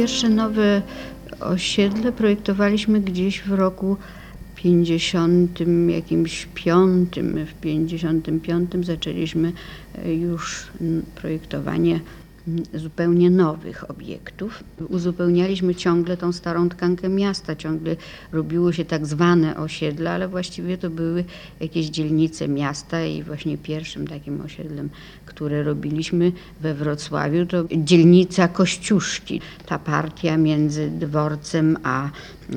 pierwsze nowe osiedle projektowaliśmy gdzieś w roku 50 jakimś piątym, w 55 zaczęliśmy e, już projektowanie zupełnie nowych obiektów. Uzupełnialiśmy ciągle tą starą tkankę miasta, ciągle robiło się tak zwane osiedla, ale właściwie to były jakieś dzielnice miasta i właśnie pierwszym takim osiedlem, które robiliśmy we Wrocławiu, to dzielnica Kościuszki. Ta partia między dworcem a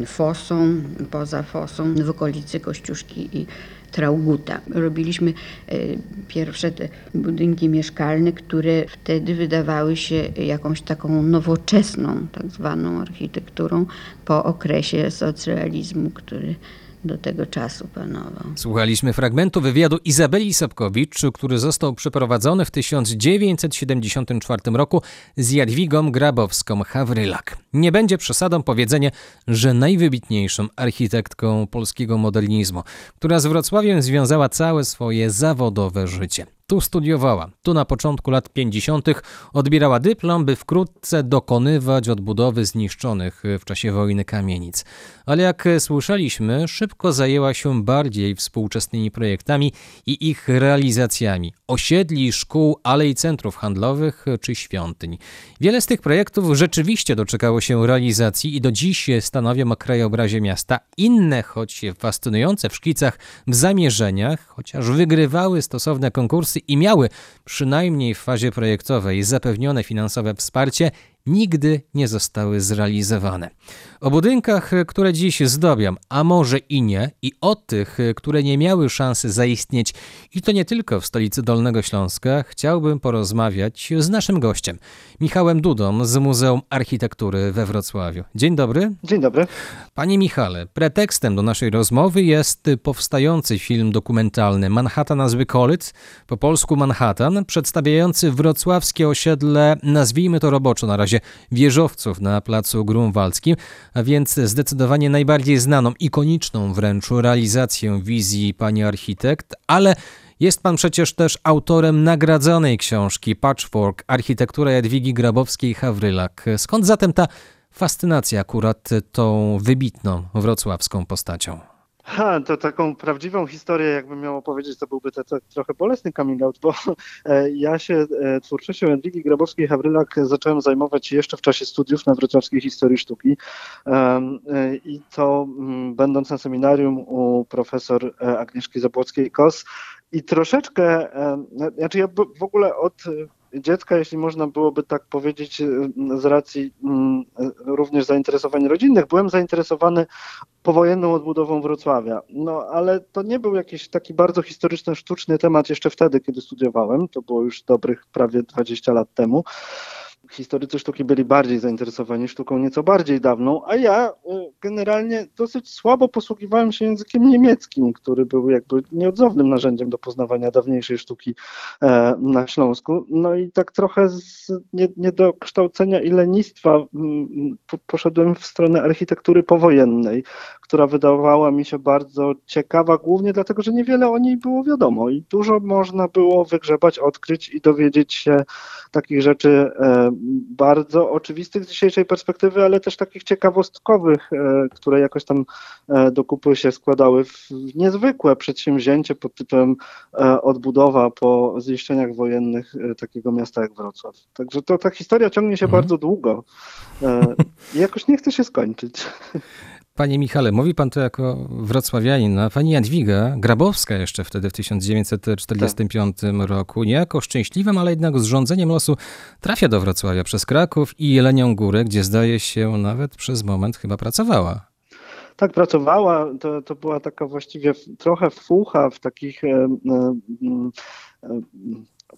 fosą, poza fosą, w okolicy Kościuszki i Trauguta. Robiliśmy e, pierwsze te budynki mieszkalne, które wtedy wydawały się jakąś taką nowoczesną, tak zwaną architekturą po okresie socrealizmu, który do tego czasu panował. Słuchaliśmy fragmentu wywiadu Izabeli Sapkowicz, który został przeprowadzony w 1974 roku z Jadwigą Grabowską-Hawrylak. Nie będzie przesadą powiedzenie, że najwybitniejszą architektką polskiego modernizmu, która z Wrocławiem związała całe swoje zawodowe życie. Tu studiowała. Tu na początku lat 50. odbierała dyplom, by wkrótce dokonywać odbudowy zniszczonych w czasie wojny kamienic. Ale jak słyszeliśmy, szybko zajęła się bardziej współczesnymi projektami i ich realizacjami osiedli, szkół, alei centrów handlowych czy świątyń. Wiele z tych projektów rzeczywiście doczekało się realizacji i do dziś stanowią o krajobrazie miasta. Inne, choć fascynujące w szkicach, w zamierzeniach, chociaż wygrywały stosowne konkursy i miały, przynajmniej w fazie projektowej, zapewnione finansowe wsparcie, nigdy nie zostały zrealizowane. O budynkach, które dziś zdobią, a może i nie, i o tych, które nie miały szansy zaistnieć, i to nie tylko w stolicy Dolnego Śląska, chciałbym porozmawiać z naszym gościem, Michałem Dudą z Muzeum Architektury we Wrocławiu. Dzień dobry. Dzień dobry. Panie Michale, pretekstem do naszej rozmowy jest powstający film dokumentalny Manhattan as we call it, po polsku Manhattan, przedstawiający wrocławskie osiedle, nazwijmy to roboczo na razie, razie wieżowców na placu Grunwaldzkim, a więc zdecydowanie najbardziej znaną, ikoniczną wręcz realizację wizji pani architekt, ale jest pan przecież też autorem nagradzonej książki Patchwork Architektura Jadwigi Grabowskiej-Hawrylak. Skąd zatem ta fascynacja akurat tą wybitną wrocławską postacią? Ha, to taką prawdziwą historię, jakbym miał opowiedzieć, to byłby to, trochę bolesny coming out, bo e, ja się e, twórczością Jadwigi Grabowskiej-Hawrylak zacząłem zajmować jeszcze w czasie studiów na Wrocławskiej Historii Sztuki. E, i to będąc na seminarium u profesor Agnieszki Zabłockiej-Kos. I troszeczkę, znaczy ja w ogóle od dziecka, jeśli można byłoby tak powiedzieć, z racji również zainteresowań rodzinnych, byłem zainteresowany powojenną odbudową Wrocławia. No ale to nie był jakiś taki bardzo historyczny, sztuczny temat jeszcze wtedy, kiedy studiowałem. To było już dobrych prawie 20 lat temu historycy sztuki byli bardziej zainteresowani sztuką nieco bardziej dawną, a ja y, generalnie dosyć słabo posługiwałem się językiem niemieckim, który był jakby nieodzownym narzędziem do poznawania dawniejszej sztuki e, na Śląsku. No i tak trochę z niedokształcenia i lenistwa poszedłem w stronę architektury powojennej, która wydawała mi się bardzo ciekawa, głównie dlatego, że niewiele o niej było wiadomo i dużo można było wygrzebać, odkryć i dowiedzieć się takich rzeczy e, bardzo oczywistych z dzisiejszej perspektywy, ale też takich ciekawostkowych, e, które jakoś tam e, do kupy się składały w niezwykłe przedsięwzięcie pod tytułem odbudowa po zniszczeniach wojennych takiego miasta jak Wrocław. Także to ta historia ciągnie się mhm. bardzo długo i jakoś nie chce się skończyć. Panie Michale, mówi pan to jako wrocławianin, a pani Jadwiga Grabowska jeszcze wtedy w 1945 tak. roku, niejako szczęśliwym, ale jednak zrządzeniem losu trafia do Wrocławia przez Kraków i Jelenią Górę, gdzie zdaje się nawet przez moment chyba pracowała. Tak, pracowała. To, to była taka właściwie trochę fucha w takich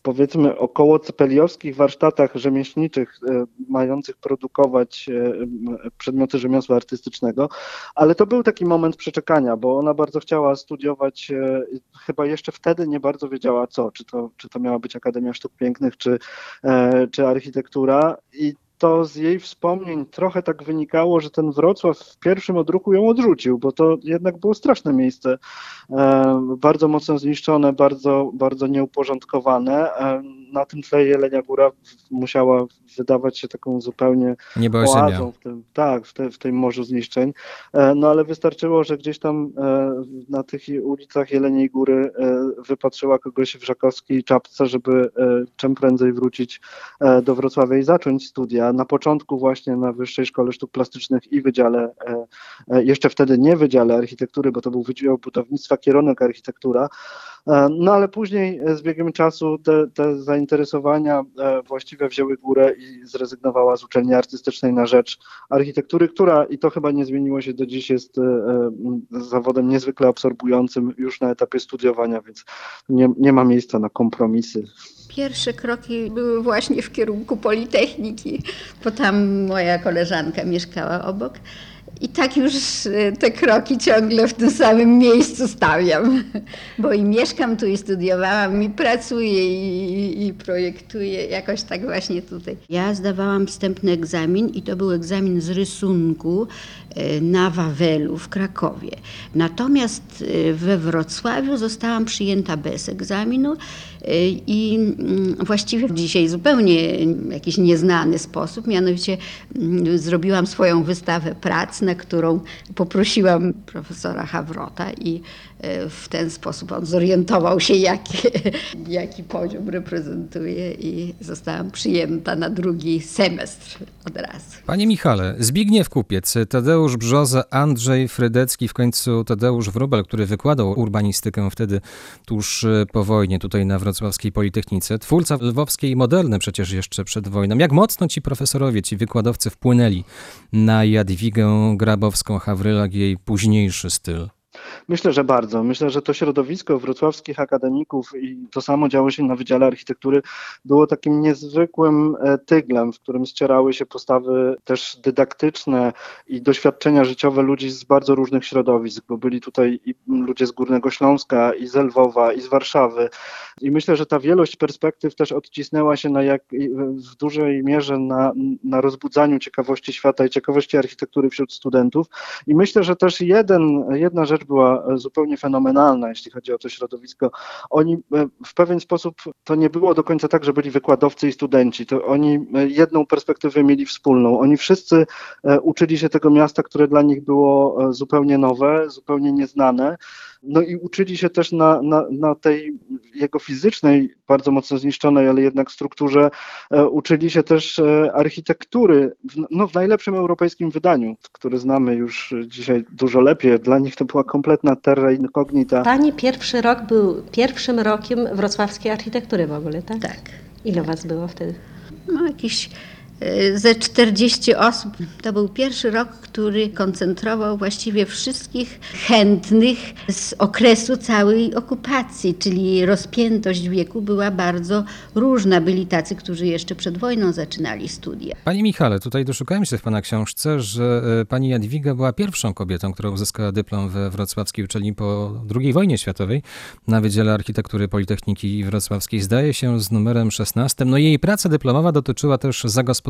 powiedzmy około cepeliowskich warsztatach rzemieślniczych e, mających produkować e, przedmioty rzemiosła artystycznego, ale to był taki moment przeczekania, bo ona bardzo chciała studiować, e, chyba jeszcze wtedy nie bardzo wiedziała co, czy to, czy to miała być Akademia Sztuk Pięknych, czy, czy architektura. I to z jej wspomnień trochę tak wynikało, że ten Wrocław w pierwszym odruchu ją odrzucił, bo to jednak było straszne miejsce, bardzo mocno zniszczone, bardzo, bardzo nieuporządkowane. Na tym tle Jelenia Góra musiała wydawać się taką zupełnie oazą w tym, tak, w, te, w tym morzu zniszczeń. E, No ale wystarczyło, że gdzieś tam e, na tych ulicach Jeleniej Góry e, wypatrzyła kogoś w żakowskiej czapce, żeby czym prędzej wrócić do Wrocławia i zacząć studia. Na początku właśnie na Wyższej Szkole Sztuk Plastycznych i Wydziale, jeszcze wtedy nie Wydziale Architektury, bo to był Wydział Budownictwa, kierunek architektura, No ale później z biegiem czasu te, te zainteresowania e, właściwie wzięły górę i zrezygnowała z uczelni artystycznej na rzecz architektury, która i to chyba nie zmieniło się do dziś, jest e, e, zawodem niezwykle absorbującym już na etapie studiowania, więc nie, nie ma miejsca na kompromisy. Pierwsze kroki były właśnie w kierunku Politechniki, bo tam moja koleżanka mieszkała obok. I tak już e, te kroki ciągle w tym samym miejscu stawiam, bo i mieszkam tu, i studiowałam, i pracuję, i, i projektuję, jakoś tak właśnie tutaj. Ja zdawałam wstępny egzamin i to był egzamin z rysunku e, na Wawelu w Krakowie. Natomiast e, we Wrocławiu zostałam przyjęta bez egzaminu i mm, właściwie dzisiaj zupełnie jakiś nieznany sposób, mianowicie mm, zrobiłam swoją wystawę prac, na którą poprosiłam profesora Hawrota i w ten sposób on zorientował się, jaki, jaki poziom reprezentuje i zostałam przyjęta na drugi semestr od razu. Panie Michale, Zbigniew Kupiec, Tadeusz Brzoza, Andrzej Frydecki, w końcu Tadeusz Wróbel, który wykładał urbanistykę wtedy tuż e, po wojnie tutaj na Wrocławskiej Politechnice, twórca lwowskiej moderny przecież jeszcze przed wojną. Jak mocno ci profesorowie, ci wykładowcy wpłynęli na Jadwigę Grabowską-Hawrylak jej późniejszy styl? Myślę, że bardzo. Myślę, że to środowisko wrocławskich akademików i to samo działo się na Wydziale Architektury było takim niezwykłym e, tyglem, w którym ścierały się postawy też dydaktyczne i doświadczenia życiowe ludzi z bardzo różnych środowisk, bo byli tutaj i ludzie z Górnego Śląska, i z Lwowa, i z Warszawy. I myślę, że ta wielość perspektyw też odcisnęła się na jak, w dużej mierze na, na rozbudzaniu ciekawości świata i ciekawości architektury wśród studentów. I myślę, że też jeden, jedna rzecz była zupełnie fenomenalna, jeśli chodzi o to środowisko. Oni e, w pewien sposób, to nie było do końca tak, że byli wykładowcy i studenci, to oni e, jedną perspektywę mieli wspólną. Oni wszyscy e, uczyli się tego miasta, które dla nich było zupełnie nowe, zupełnie nieznane. No i uczyli się też na, na, na tej jego fizycznej, bardzo mocno zniszczonej, ale jednak strukturze, e, uczyli się też e, architektury w, no, w najlepszym europejskim wydaniu, które znamy już dzisiaj dużo lepiej. Dla nich to była kompletna terra incognita. Pani pierwszy rok był pierwszym rokiem wrocławskiej architektury w ogóle, tak? Tak. Ile was było wtedy? No, jakieś ze 40 osób. To był pierwszy rok, który koncentrował właściwie wszystkich chętnych z okresu całej okupacji, czyli rozpiętość wieku była bardzo różna. Byli tacy, którzy jeszcze przed wojną zaczynali studia. Panie Michale, tutaj doszukałem się w Pana książce, że e, Pani Jadwiga była pierwszą kobietą, która uzyskała dyplom we wrocławskiej uczelni po II wojnie światowej na Wydziale Architektury Politechniki Wrocławskiej. Zdaje się z numerem 16. No jej praca dyplomowa dotyczyła też zagospodarowania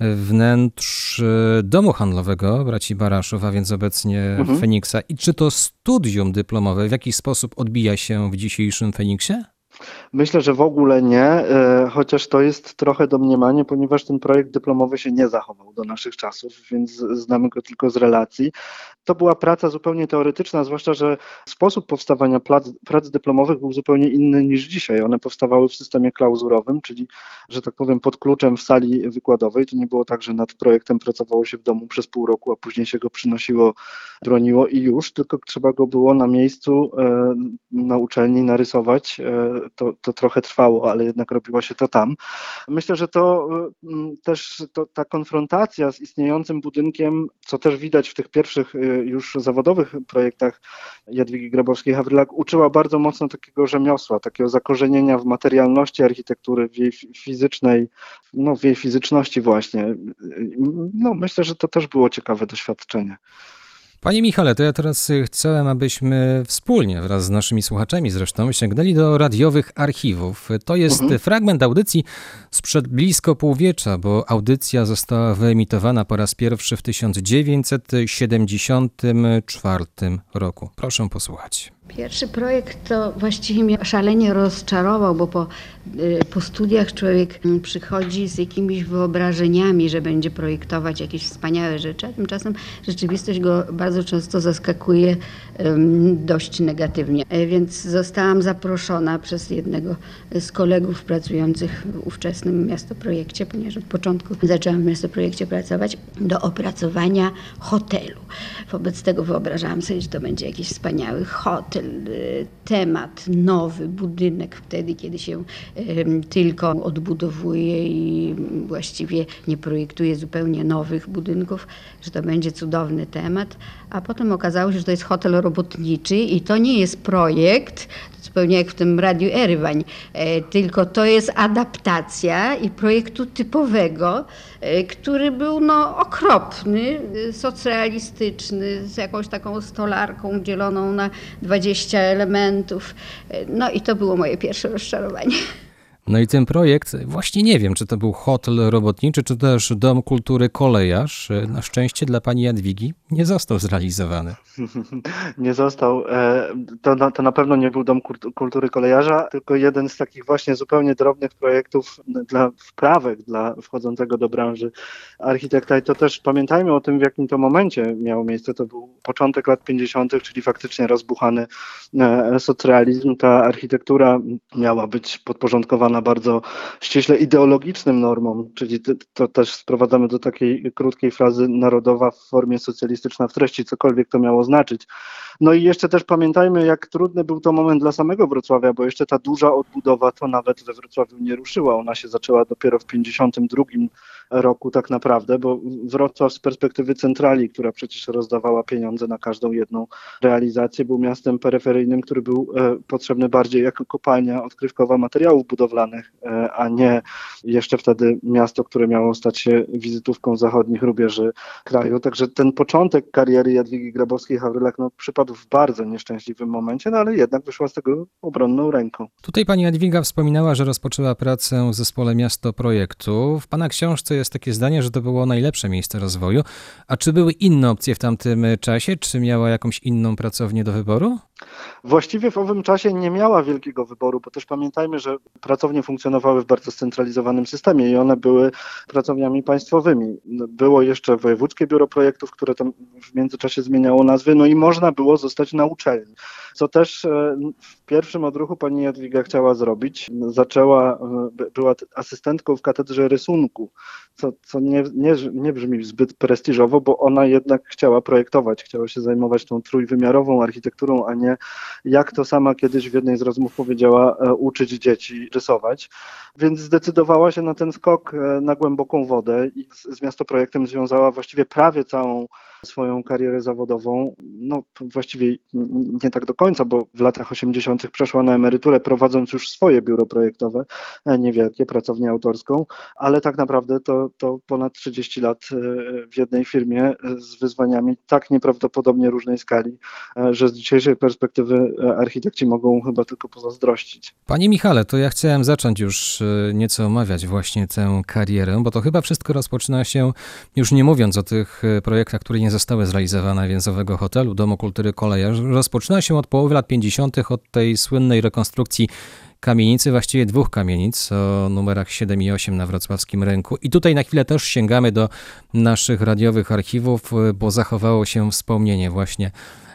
wnętrz e, domu handlowego braci Baraszów, a więc obecnie Mhm. Feniksa. I czy to studium dyplomowe w jakiś sposób odbija się w dzisiejszym Feniksie? Myślę, że w ogóle nie, e, chociaż to jest trochę domniemanie, ponieważ ten projekt dyplomowy się nie zachował do naszych czasów, więc znamy go tylko z relacji. To była praca zupełnie teoretyczna, zwłaszcza, że sposób powstawania prac, prac dyplomowych był zupełnie inny niż dzisiaj. One powstawały w systemie klauzurowym, czyli, że tak powiem, pod kluczem w sali wykładowej. To nie było tak, że nad projektem pracowało się w domu przez pół roku, a później się go przynosiło, broniło i już, tylko trzeba go było na miejscu e, na uczelni narysować. E, to, to trochę trwało, ale jednak robiło się to tam. Myślę, że to mm, też to, ta konfrontacja z istniejącym budynkiem, co też widać w tych pierwszych już zawodowych projektach Jadwigi Grabowskiej-Hawrylak, uczyła bardzo mocno takiego rzemiosła, takiego zakorzenienia w materialności architektury, w jej fi- fizycznej, no w jej fizyczności właśnie. No myślę, że to też było ciekawe doświadczenie. Panie Michale, to ja teraz y, chciałem, abyśmy wspólnie wraz z naszymi słuchaczami zresztą sięgnęli do radiowych archiwów. To jest Mhm. fragment audycji sprzed blisko półwiecza, bo audycja została wyemitowana po raz pierwszy w 1974 roku. Proszę posłuchać. Pierwszy projekt to właściwie mnie szalenie rozczarował, bo po, y, po studiach człowiek mm, przychodzi z jakimiś wyobrażeniami, że będzie projektować jakieś wspaniałe rzeczy, a tymczasem rzeczywistość go bardzo często zaskakuje dość negatywnie. E, Więc zostałam zaproszona przez jednego z kolegów pracujących w ówczesnym miastoprojekcie, ponieważ od początku zaczęłam w miastoprojekcie pracować, do opracowania hotelu. Wobec tego wyobrażałam sobie, że to będzie jakiś wspaniały hotel, temat, nowy budynek wtedy, kiedy się tylko odbudowuje i właściwie nie projektuje zupełnie nowych budynków, że to będzie cudowny temat. A potem okazało się, że to jest hotel robotniczy i to nie jest projekt, zupełnie jak w tym Radiu Erywań, e, tylko to jest adaptacja i projektu typowego, e, który był no, okropny, e, socrealistyczny, z jakąś taką stolarką dzieloną na 20 elementów. No i to było moje pierwsze rozczarowanie. No i ten projekt, właśnie nie wiem, czy to był hotel robotniczy, czy też Dom Kultury Kolejarz. Na szczęście dla pani Jadwigi nie został zrealizowany. Nie został. E, To na, to na pewno nie był Dom Kult- Kultury Kolejarza, tylko jeden z takich właśnie zupełnie drobnych projektów dla wprawek dla wchodzącego do branży architekta. I to też pamiętajmy o tym, w jakim to momencie miało miejsce. To był początek lat 50., czyli faktycznie rozbuchany e, socrealizm. Ta architektura miała być podporządkowana bardzo ściśle ideologicznym normom, czyli to też sprowadzamy do takiej krótkiej frazy narodowa w formie socjalistyczna w treści, cokolwiek to miało znaczyć. No i jeszcze też pamiętajmy, jak trudny był to moment dla samego Wrocławia, bo jeszcze ta duża odbudowa to nawet we Wrocławiu nie ruszyła. Ona się zaczęła dopiero w 52 roku tak naprawdę, bo Wrocław z perspektywy centrali, która przecież rozdawała pieniądze na każdą jedną realizację, był miastem peryferyjnym, który był e, potrzebny bardziej jako kopalnia odkrywkowa materiałów budowlanych, e, a nie jeszcze wtedy miasto, które miało stać się wizytówką zachodnich rubieży kraju. Także ten początek kariery Jadwigi Grabowskiej-Hawrylak no, przypadł w bardzo nieszczęśliwym momencie, no ale jednak wyszła z tego obronną ręką. Tutaj pani Jadwiga wspominała, że rozpoczęła pracę w zespole Miasto Projektu. W pana książce jest takie zdanie, że to było najlepsze miejsce rozwoju. A czy były inne opcje w tamtym czasie? Czy miała jakąś inną pracownię do wyboru? Właściwie w owym czasie nie miała wielkiego wyboru, bo też pamiętajmy, że pracownie funkcjonowały w bardzo scentralizowanym systemie i one były pracowniami państwowymi. Było jeszcze Wojewódzkie Biuro Projektów, które tam w międzyczasie zmieniało nazwy, no i można było zostać na uczelni. Co też e, w pierwszym odruchu pani Jadwiga chciała zrobić. Zaczęła, e, by- była asystentką w katedrze rysunku, co, co nie, nie, nie brzmi zbyt prestiżowo, bo ona jednak chciała projektować, chciała się zajmować tą trójwymiarową architekturą, a nie jak to sama kiedyś w jednej z rozmów powiedziała, e, uczyć dzieci rysować. Więc zdecydowała się na ten skok na głęboką wodę i z, z miastoprojektem związała właściwie prawie całą swoją karierę zawodową. No właściwie nie tak do końca, bo w latach 80. przeszła na emeryturę, prowadząc już swoje biuro projektowe, e, niewielkie, pracownię autorską, ale tak naprawdę to, to ponad 30 lat e, w jednej firmie e, z wyzwaniami tak nieprawdopodobnie różnej skali, że z dzisiejszej perspektywy architekci mogą chyba tylko pozazdrościć. Panie Michale, to ja chciałem zacząć już nieco omawiać właśnie tę karierę, bo to chyba wszystko rozpoczyna się, już nie mówiąc o tych projektach, które nie zostały zrealizowane, więc owego hotelu, Domu Kultury Kolejarz, rozpoczyna się od połowy lat 50., od tej słynnej rekonstrukcji kamienicy, właściwie dwóch kamienic o numerach 7 i 8 na wrocławskim rynku. I tutaj na chwilę też sięgamy do naszych radiowych archiwów, y, bo zachowało się wspomnienie właśnie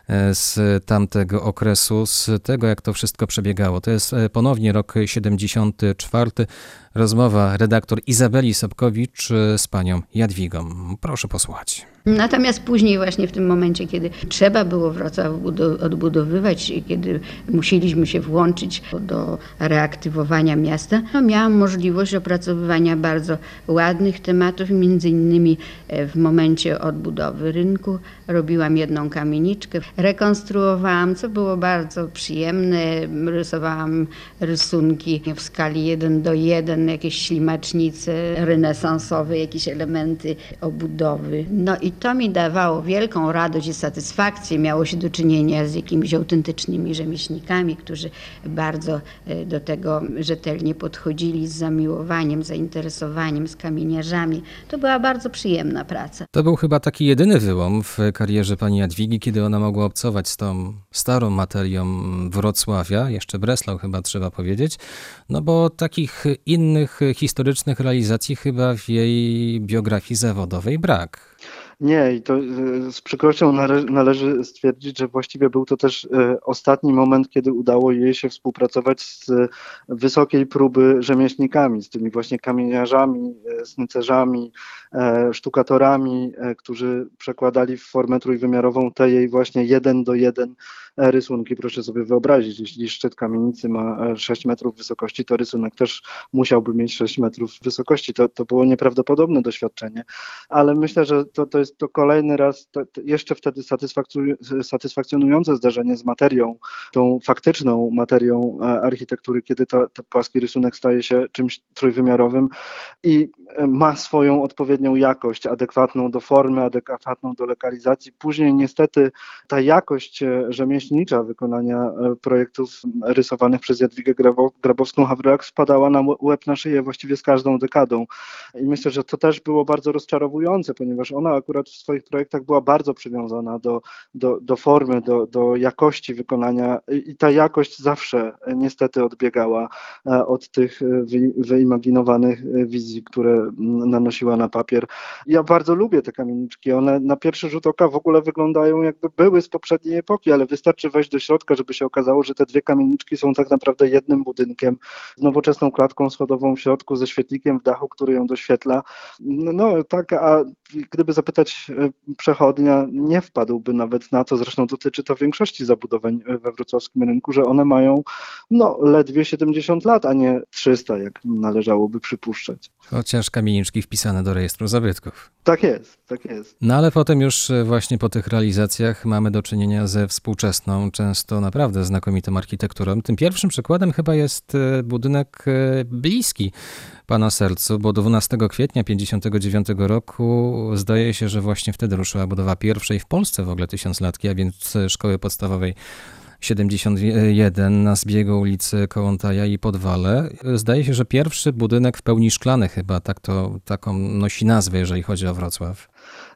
e, z tamtego okresu, z tego jak to wszystko przebiegało. To jest e, ponownie rok 74. Rozmowa redaktor Izabeli Sobkowicz e, z panią Jadwigą. Proszę posłuchać. Natomiast później właśnie w tym momencie, kiedy trzeba było Wrocław budo- odbudowywać, kiedy musieliśmy się włączyć do reaktywowania miasta, no miałam możliwość opracowywania bardzo ładnych tematów, między innymi e, w momencie odbudowy rynku robiłam jedną kamieniczkę, rekonstruowałam, co było bardzo przyjemne, rysowałam rysunki w skali 1 do 1, jakieś ślimacznice renesansowe, jakieś elementy obudowy. No i To mi dawało wielką radość i satysfakcję. Miało się do czynienia z jakimiś autentycznymi rzemieślnikami, którzy bardzo e, do tego rzetelnie podchodzili z zamiłowaniem, zainteresowaniem, z kamieniarzami. To była bardzo przyjemna praca. To był chyba taki jedyny wyłom w karierze pani Jadwigi, kiedy ona mogła obcować z tą starą materią Wrocławia, jeszcze Breslau chyba trzeba powiedzieć, no bo takich innych historycznych realizacji chyba w jej biografii zawodowej brak. Nie, i to e, z przykrością nale- należy stwierdzić, że właściwie był to też e, ostatni moment, kiedy udało jej się współpracować z wysokiej próby rzemieślnikami, z tymi właśnie kamieniarzami, e, snycerzami, e, sztukatorami, e, którzy przekładali w formę trójwymiarową te jej właśnie jeden do jeden e, rysunki. Proszę sobie wyobrazić, jeśli szczyt kamienicy ma e, 6 metrów wysokości, to rysunek też musiałby mieć 6 metrów wysokości. To, to było nieprawdopodobne doświadczenie, ale myślę, że to, to jest to kolejny raz, to, to jeszcze wtedy satysfakcjonujące zdarzenie z materią, tą faktyczną materią e, architektury, kiedy to płaski rysunek staje się czymś trójwymiarowym i e, ma swoją odpowiednią jakość, adekwatną do formy, adekwatną do lokalizacji. Później niestety ta jakość e, wykonania e, projektów rysowanych przez Jadwigę Grabo- Grabowską-Hawrylak spadała na łeb na szyję właściwie z każdą dekadą. I myślę, że to też było bardzo rozczarowujące, ponieważ ona akurat w swoich projektach była bardzo przywiązana do, do, do formy, do, do jakości wykonania i ta jakość zawsze e, niestety odbiegała e, od tych wy, wyimaginowanych wizji, które nanosiła na papier. Ja bardzo lubię te kamieniczki, one na pierwszy rzut oka w ogóle wyglądają jakby były z poprzedniej epoki, ale wystarczy wejść do środka, żeby się okazało, że te dwie kamieniczki są tak naprawdę jednym budynkiem z nowoczesną klatką schodową w środku, ze świetlikiem w dachu, który ją doświetla. No, no tak, a gdyby zapytać e, przechodnia, nie wpadłby nawet na to, zresztą dotyczy to większości zabudowań e, we wrocławskim rynku, że one mają no, ledwie 70 lat, a nie 300, jak należałoby przypuszczać. Chociaż kamieniczki wpisane do rejestru zabytków. Tak jest, tak jest. No ale potem już e, właśnie po tych realizacjach mamy do czynienia ze współczesną, często naprawdę znakomitą architekturą. Tym pierwszym przykładem chyba jest e, budynek e, bliski pana sercu, bo 12 kwietnia 1959 roku zdaje się, że właśnie wtedy ruszyła budowa pierwszej w Polsce w ogóle tysiąclatki, a więc e, szkoły podstawowej 71 na zbiegu ulicy Kołątaja i Podwale. Zdaje się, że pierwszy budynek w pełni szklany chyba, tak to, taką nosi nazwę, jeżeli chodzi o Wrocław.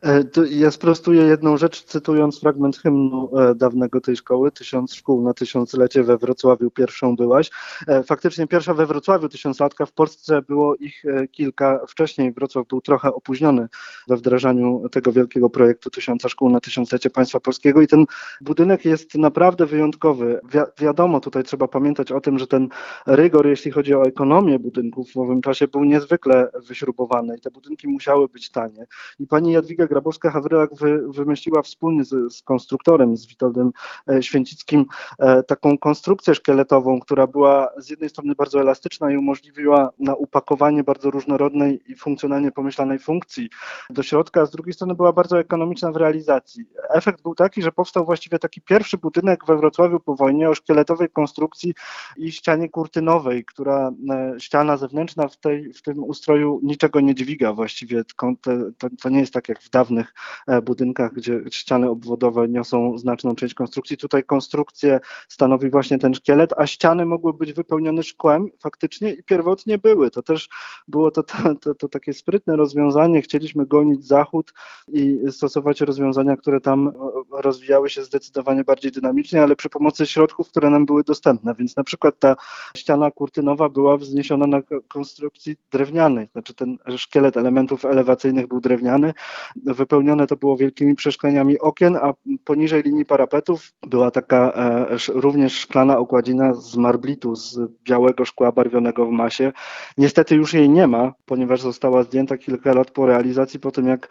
E, Ja sprostuję jedną rzecz, cytując fragment hymnu e, dawnego tej szkoły, Tysiąc Szkół na Tysiąclecie we Wrocławiu pierwszą byłaś. E, Faktycznie pierwsza we Wrocławiu tysiąclatka, w Polsce było ich kilka wcześniej. Wrocław był trochę opóźniony we wdrażaniu tego wielkiego projektu Tysiąca Szkół na Tysiąclecie Państwa Polskiego i ten budynek jest naprawdę wyjątkowy. Wi wiadomo, tutaj trzeba pamiętać o tym, że ten rygor, jeśli chodzi o ekonomię budynków w owym czasie, był niezwykle wyśrubowany i te budynki musiały być tanie. I pani Jadwiga Grabowska-Hawrylak wy, wymyśliła wspólnie z, z konstruktorem, z Witoldem e, Święcickim, e, taką konstrukcję szkieletową, która była z jednej strony bardzo elastyczna i umożliwiła na upakowanie bardzo różnorodnej i funkcjonalnie pomyślanej funkcji do środka, a z drugiej strony była bardzo ekonomiczna w realizacji. Efekt był taki, że powstał właściwie taki pierwszy budynek we Wrocławiu po wojnie o szkieletowej konstrukcji i ścianie kurtynowej, która e, ściana zewnętrzna w, tej, w tym ustroju niczego nie dźwiga właściwie. te- To, to nie jest tak jak w dawnych e, budynkach, gdzie ściany obwodowe niosą znaczną część konstrukcji. Tutaj konstrukcję stanowi właśnie ten szkielet, a ściany mogły być wypełnione szkłem faktycznie i pierwotnie były. To też było to, to, to, to takie sprytne rozwiązanie. Chcieliśmy gonić zachód i stosować rozwiązania, które tam rozwijały się zdecydowanie bardziej dynamicznie, ale przy pomocy środków, które nam były dostępne. Więc na przykład ta ściana kurtynowa była wzniesiona na ko- konstrukcji drewnianej, znaczy ten szkielet elementów elewacyjnych był drewniany, wypełnione to było wielkimi przeszkleniami okien, a poniżej linii parapetów była taka e, również szklana okładzina z marblitu, z białego szkła barwionego w masie. Niestety już jej nie ma, ponieważ została zdjęta kilka lat po realizacji, po tym jak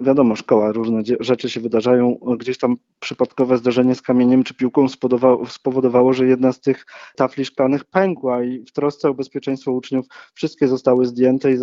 wiadomo, szkoła, różne rzeczy się wydarzają, gdzieś tam przypadkowe zdarzenie z kamieniem czy piłką spowodowało, że jedna z tych tafli szklanych pękła i w trosce o bezpieczeństwo uczniów wszystkie zostały zdjęte i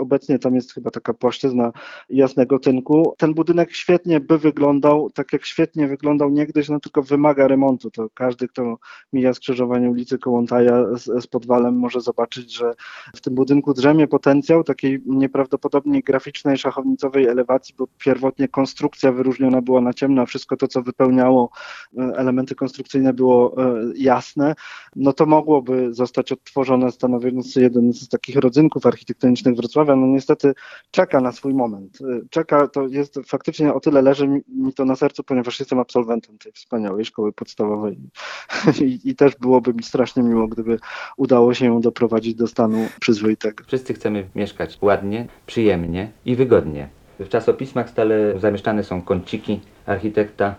obecnie tam jest chyba taka płaszczyzna jasnego starego tynku. Ten budynek świetnie by wyglądał, tak jak świetnie wyglądał niegdyś, no tylko wymaga remontu. To każdy, kto mija skrzyżowanie ulicy Kołątaja z, z Podwalem może zobaczyć, że w tym budynku drzemie potencjał takiej nieprawdopodobnie graficznej, szachownicowej elewacji, bo pierwotnie konstrukcja wyróżniona była na ciemno, a wszystko to, co wypełniało e, elementy konstrukcyjne było e, jasne, no to mogłoby zostać odtworzone, stanowiąc jeden z takich rodzynków architektonicznych Wrocławia. No niestety czeka na swój moment. E, Czeka, to jest faktycznie o tyle leży mi, to na sercu, ponieważ jestem absolwentem tej wspaniałej szkoły podstawowej i, i też byłoby mi strasznie miło, gdyby udało się ją doprowadzić do stanu przyzwoitego. Wszyscy chcemy mieszkać ładnie, przyjemnie i wygodnie. W czasopismach stale zamieszczane są kąciki architekta,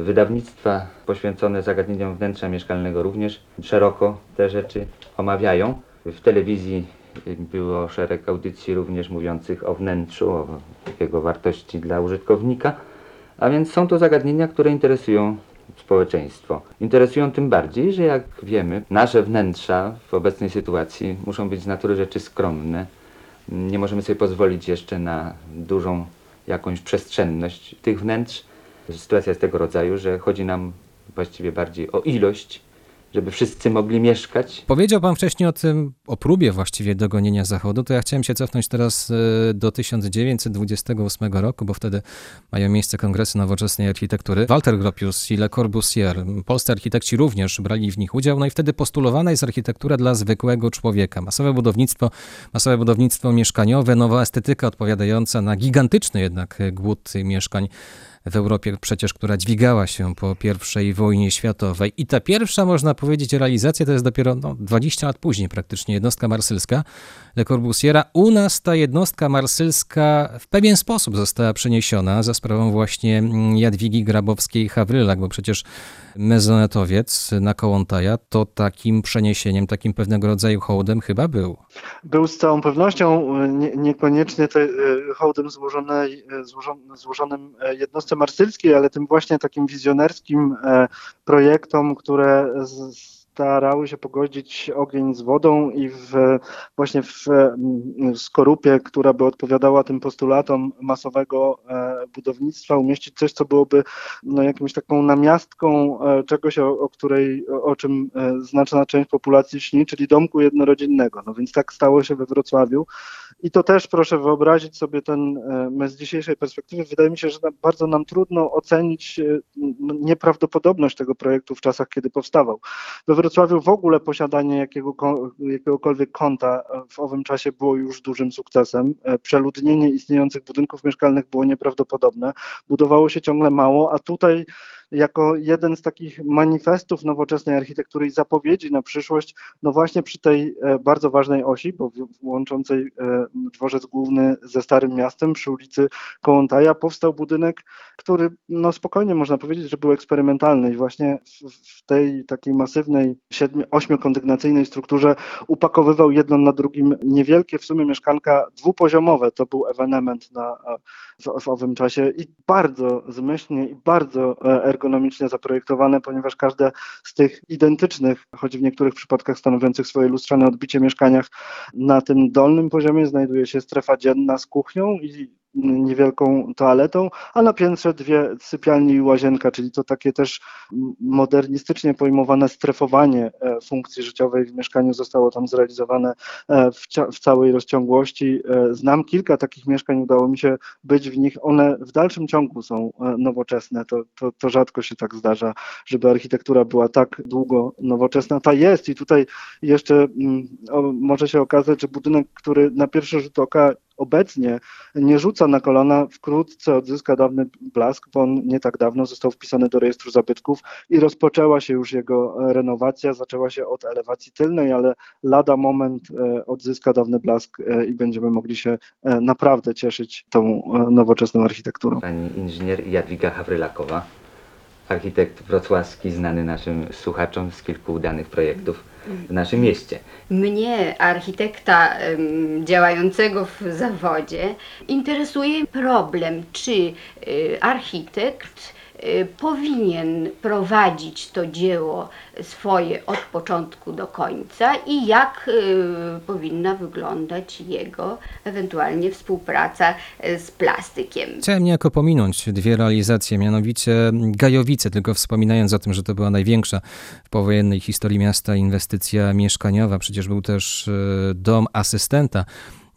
y, wydawnictwa poświęcone zagadnieniom wnętrza mieszkalnego również szeroko te rzeczy omawiają. W telewizji było szereg audycji również mówiących o wnętrzu, o jego wartości dla użytkownika, a więc są to zagadnienia, które interesują społeczeństwo. Interesują tym bardziej, że jak wiemy, nasze wnętrza w obecnej sytuacji muszą być z natury rzeczy skromne. Nie możemy sobie pozwolić jeszcze na dużą jakąś przestrzenność tych wnętrz. Sytuacja jest tego rodzaju, że chodzi nam właściwie bardziej o ilość, żeby wszyscy mogli mieszkać. Powiedział pan wcześniej o tym, o próbie właściwie dogonienia Zachodu, to ja chciałem się cofnąć teraz e, do 1928 roku, bo wtedy mają miejsce kongresy nowoczesnej architektury. Walter Gropius i Le Corbusier, polscy architekci również brali w nich udział, no i wtedy postulowana jest architektura dla zwykłego człowieka. Masowe budownictwo, masowe budownictwo mieszkaniowe, nowa estetyka odpowiadająca na gigantyczny jednak głód mieszkań w Europie przecież, która dźwigała się po I wojnie światowej. I ta pierwsza, można powiedzieć, realizacja to jest dopiero no, 20 lat później praktycznie jednostka marsylska Le Corbusiera. U nas ta jednostka marsylska w pewien sposób została przeniesiona za sprawą właśnie Jadwigi Grabowskiej-Hawrylak, bo przecież mezonetowiec na Kołątaja to takim przeniesieniem, takim pewnego rodzaju hołdem chyba był. Był z całą pewnością e, nie, niekoniecznie te, e, hołdem złożonej, e, złożon- złożonym e, jednostce marsylskiej, ale tym właśnie takim wizjonerskim projektom, które z- starały się pogodzić ogień z wodą i w, właśnie w mm, skorupie, która by odpowiadała tym postulatom masowego e, budownictwa, umieścić coś, co byłoby no, jakąś taką namiastką e, czegoś, o, o której, o, czym e, znaczna część populacji śni, czyli domku jednorodzinnego. No więc tak stało się we Wrocławiu. I to też proszę wyobrazić sobie ten e, z dzisiejszej perspektywy. Wydaje mi się, że bardzo nam trudno ocenić nieprawdopodobność tego projektu w czasach, kiedy powstawał. We Wrocławiu w ogóle posiadanie jakiego, jakiegokolwiek konta w owym czasie było już dużym sukcesem. E, Przeludnienie istniejących budynków mieszkalnych było nieprawdopodobne. Budowało się ciągle mało, a tutaj jako jeden z takich manifestów nowoczesnej architektury i zapowiedzi na przyszłość, no właśnie przy tej e, bardzo ważnej osi, bo łączącej e, dworzec główny ze Starym Miastem przy ulicy Kołątaja powstał budynek, który no spokojnie można powiedzieć, że był eksperymentalny i właśnie w, tej takiej masywnej ośmiokondygnacyjnej strukturze upakowywał jedno na drugim niewielkie w sumie mieszkanka dwupoziomowe. To był ewenement na, w, w owym czasie i bardzo zmyślnie i bardzo e, ergonomicznie zaprojektowane, ponieważ każde z tych identycznych, choć w niektórych przypadkach stanowiących swoje lustrzane odbicie mieszkaniach, na tym dolnym poziomie znajduje się strefa dzienna z kuchnią i niewielką toaletą, a na piętrze dwie sypialnie i łazienka, czyli to takie też modernistycznie pojmowane strefowanie e, funkcji życiowej w mieszkaniu zostało tam zrealizowane e, w, w całej rozciągłości. E, Znam kilka takich mieszkań, udało mi się być w nich. One w dalszym ciągu są nowoczesne. To, to, to rzadko się tak zdarza, żeby architektura była tak długo nowoczesna. Ta jest i tutaj jeszcze mm, o, może się okazać, że budynek, który na pierwszy rzut oka obecnie nie rzuca na kolana, wkrótce odzyska dawny blask, bo on nie tak dawno został wpisany do rejestru zabytków i rozpoczęła się już jego e, renowacja. Zaczęła się od elewacji tylnej, ale lada moment e, odzyska dawny blask e, i będziemy mogli się naprawdę cieszyć tą nowoczesną architekturą. Pani inżynier Jadwiga Hawrylakowa, architekt wrocławski, znany naszym słuchaczom z kilku udanych projektów w naszym mieście. Mnie, architekta działającego w zawodzie, interesuje problem, czy y, architekt powinien prowadzić to dzieło swoje od początku do końca i jak y, powinna wyglądać jego ewentualnie współpraca y, z plastykiem. Chciałem niejako pominąć dwie realizacje, mianowicie Gajowice, tylko wspominając o tym, że to była największa w powojennej historii miasta inwestycja mieszkaniowa. Przecież był też dom asystenta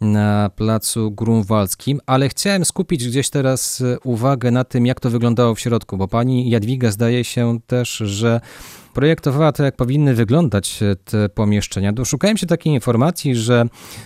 na placu Grunwaldzkim, ale chciałem skupić gdzieś teraz e, uwagę na tym, jak to wyglądało w środku, bo pani Jadwiga zdaje się też, że projektowała to, jak powinny wyglądać e, te pomieszczenia. Doszukałem się takiej informacji, że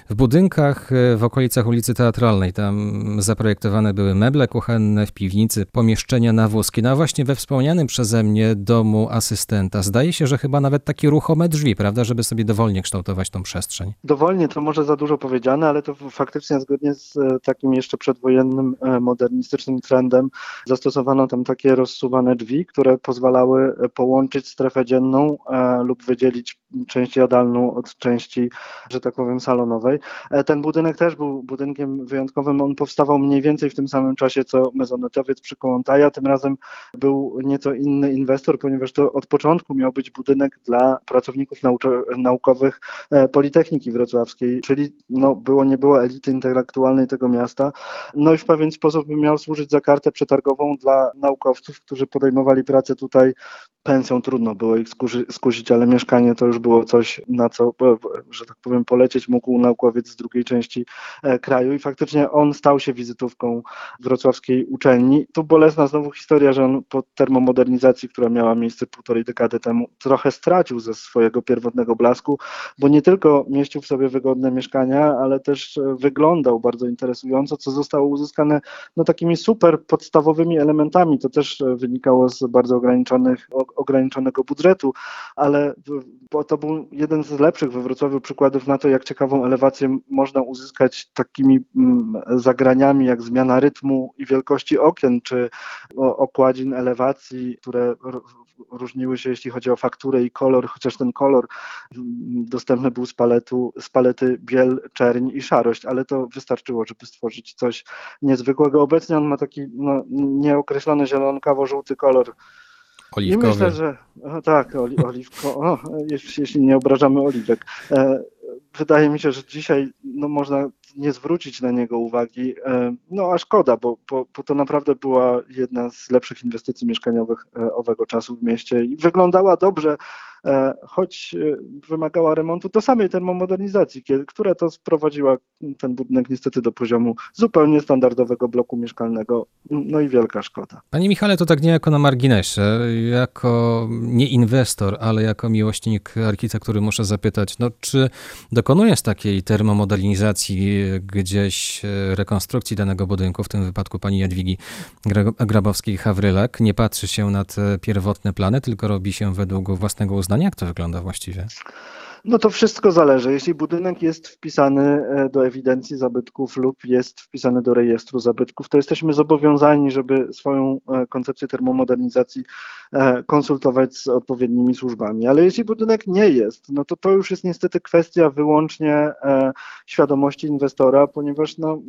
w budynkach e, w okolicach ulicy Teatralnej tam zaprojektowane były meble kuchenne, w piwnicy pomieszczenia na wózki. No a właśnie we wspomnianym przeze mnie domu asystenta zdaje się, że chyba nawet takie ruchome drzwi, prawda, żeby sobie dowolnie kształtować tą przestrzeń. Dowolnie to może za dużo powiedziane, ale to faktycznie zgodnie z e, takim jeszcze przedwojennym modernistycznym trendem zastosowano tam takie rozsuwane drzwi, które pozwalały połączyć strefę dzienną e, lub wydzielić część jadalną od części, że tak powiem, salonowej. E, Ten budynek też był budynkiem wyjątkowym. On powstawał mniej więcej w tym samym czasie co mezonetowiec przy Kołątaja. Tym razem był nieco inny inwestor, ponieważ to od początku miał być budynek dla pracowników naukowych e, Politechniki Wrocławskiej, czyli no, było nie było elity intelektualnej tego miasta. No i w pewien sposób miał służyć za kartę przetargową dla naukowców, którzy podejmowali pracę tutaj. Pensją trudno było ich skusi- skusić, ale mieszkanie to już było coś, na co, e, że tak powiem, polecieć mógł naukowiec z drugiej części e, kraju i faktycznie on stał się wizytówką wrocławskiej uczelni. Tu bolesna znowu historia, że on po termomodernizacji, która miała miejsce półtorej dekady temu, trochę stracił ze swojego pierwotnego blasku, bo nie tylko mieścił w sobie wygodne mieszkania, ale też e, wyglądał bardzo interesująco, co zostało uzyskane no, takimi super podstawowymi elementami. To też wynikało z bardzo ograniczonych, ograniczonego budżetu, ale w- bo to był jeden z lepszych we Wrocławiu przykładów na to, jak ciekawą elewację można uzyskać takimi mm, zagraniami, jak zmiana rytmu i wielkości okien, czy okładzin elewacji, które różniły się, jeśli chodzi o fakturę i kolor, chociaż ten kolor mm, dostępny był z, paletu, z palety biel, czerń i szarość, ale to wystarczyło, żeby stworzyć coś niezwykłego. Obecnie on ma taki no, nieokreślony zielonokawo-żółty kolor. I Oliwkowy. myślę, że o, tak, oli, oliwko, o, jeśli, jeśli nie obrażamy oliwek. E, wydaje mi się, że dzisiaj no, można nie zwrócić na niego uwagi. E, no a szkoda, bo, bo, bo to naprawdę była jedna z lepszych inwestycji mieszkaniowych e, owego czasu w mieście i wyglądała dobrze, choć e, wymagała remontu do samej termomodernizacji, która to sprowadziła ten budynek niestety do poziomu zupełnie standardowego bloku mieszkalnego. No i wielka szkoda. Panie Michale, to tak niejako na marginesie, jako nie inwestor, ale jako miłośnik architektury muszę zapytać, no czy dokonując takiej termomodernizacji gdzieś e, rekonstrukcji danego budynku, w tym wypadku pani Jadwigi Gra- Grabowskiej-Hawrylak, nie patrzy się na te pierwotne plany, tylko robi się według własnego uznania? Jak to wygląda właściwie? No to wszystko zależy. Jeśli budynek jest wpisany e, do ewidencji zabytków lub jest wpisany do rejestru zabytków, to jesteśmy zobowiązani, żeby swoją e, koncepcję termomodernizacji konsultować z odpowiednimi służbami. Ale jeśli budynek nie jest, no to to już jest niestety kwestia wyłącznie e, świadomości inwestora, ponieważ no,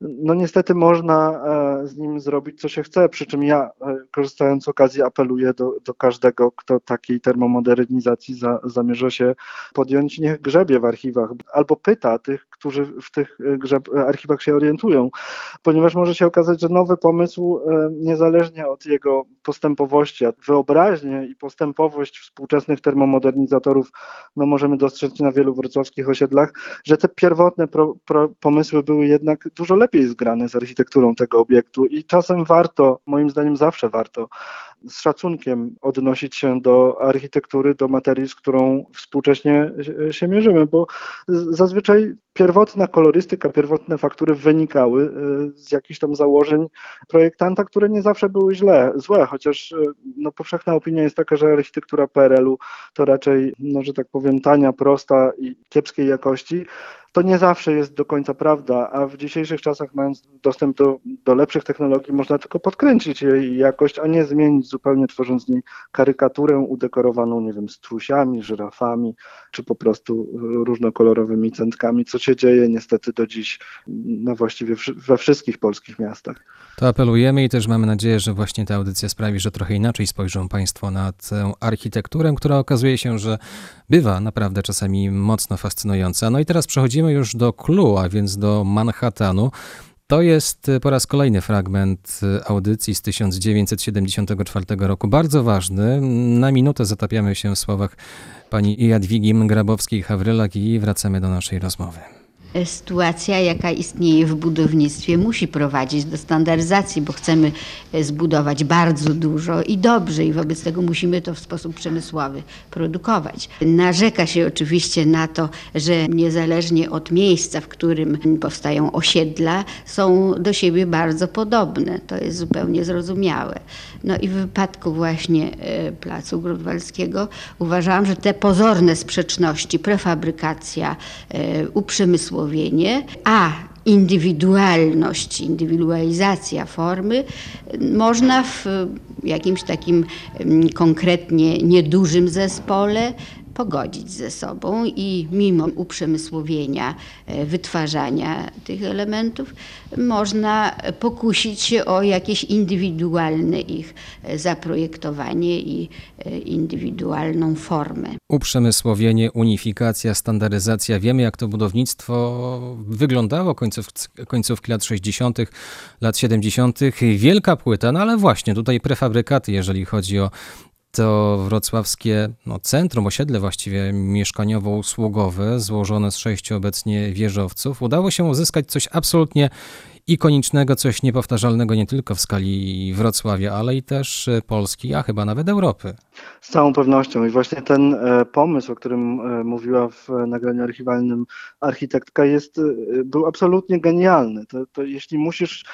no niestety można e, z nim zrobić co się chce, przy czym ja e, korzystając z okazji apeluję do, do każdego, kto takiej termomodernizacji za, zamierza się podjąć, niech grzebie w archiwach albo pyta tych, którzy w tych e, grzeb, archiwach się orientują, ponieważ może się okazać, że nowy pomysł, e, niezależnie od jego postępowości, a wyobraźnię i postępowość współczesnych termomodernizatorów, no możemy dostrzec na wielu wrocławskich osiedlach, że te pierwotne pro, pro, pomysły były jednak dużo lepiej zgrane z architekturą tego obiektu i czasem warto, moim zdaniem zawsze warto, z szacunkiem odnosić się do architektury, do materii, z którą współcześnie się- mierzymy, bo zazwyczaj pierwotna kolorystyka, pierwotne faktury wynikały y, z jakichś tam założeń projektanta, które nie zawsze były źle, złe, chociaż y, no, powszechna opinia jest taka, że architektura PRL-u to raczej, no, że tak powiem, tania, prosta i kiepskiej jakości. To nie zawsze jest do końca prawda, a w dzisiejszych czasach, mając dostęp do, do lepszych technologii, można tylko podkręcić jej jakość, a nie zmienić zupełnie, tworząc z niej karykaturę udekorowaną, nie wiem, strusiami, żyrafami czy po prostu różnokolorowymi centkami, co się dzieje niestety do dziś no właściwie we wszystkich polskich miastach. To apelujemy i też mamy nadzieję, że właśnie ta audycja sprawi, że trochę inaczej spojrzą Państwo na tę architekturę, która okazuje się, że bywa naprawdę czasami mocno fascynująca. No i teraz przechodzimy już do Clue, a więc do Manhattanu. To jest po raz kolejny fragment audycji z 1974 roku, bardzo ważny. Na minutę zatapiamy się w słowach pani Jadwigi Grabowskiej-Hawrylak i wracamy do naszej rozmowy sytuacja, jaka istnieje w budownictwie, musi prowadzić do standaryzacji, bo chcemy zbudować bardzo dużo i dobrze, i wobec tego musimy to w sposób przemysłowy produkować. Narzeka się oczywiście na to, że niezależnie od miejsca, w którym powstają osiedla, są do siebie bardzo podobne. To jest zupełnie zrozumiałe. No i w wypadku właśnie e, Placu Grunwaldzkiego uważałam, że te pozorne sprzeczności, prefabrykacja, e, uprzemysłowienie, a indywidualność, indywidualizacja formy można w jakimś takim mm, konkretnie niedużym zespole pogodzić ze sobą i mimo uprzemysłowienia, e, wytwarzania tych elementów, można pokusić się o jakieś indywidualne ich e, zaprojektowanie i e, indywidualną formę. Uprzemysłowienie, unifikacja, standaryzacja. Wiemy, jak to budownictwo wyglądało końców, końcówki lat 60., lat 70. Wielka płyta, no ale właśnie tutaj prefabrykaty, jeżeli chodzi o to wrocławskie no, centrum, osiedle właściwie mieszkaniowo-usługowe, złożone z sześciu obecnie wieżowców, udało się uzyskać coś absolutnie ikonicznego, coś niepowtarzalnego nie tylko w skali Wrocławia, ale i też Polski, a chyba nawet Europy. Z całą pewnością i właśnie ten e, pomysł, o którym e, mówiła w nagraniu archiwalnym architektka, jest, e, był absolutnie genialny. To, to jeśli musisz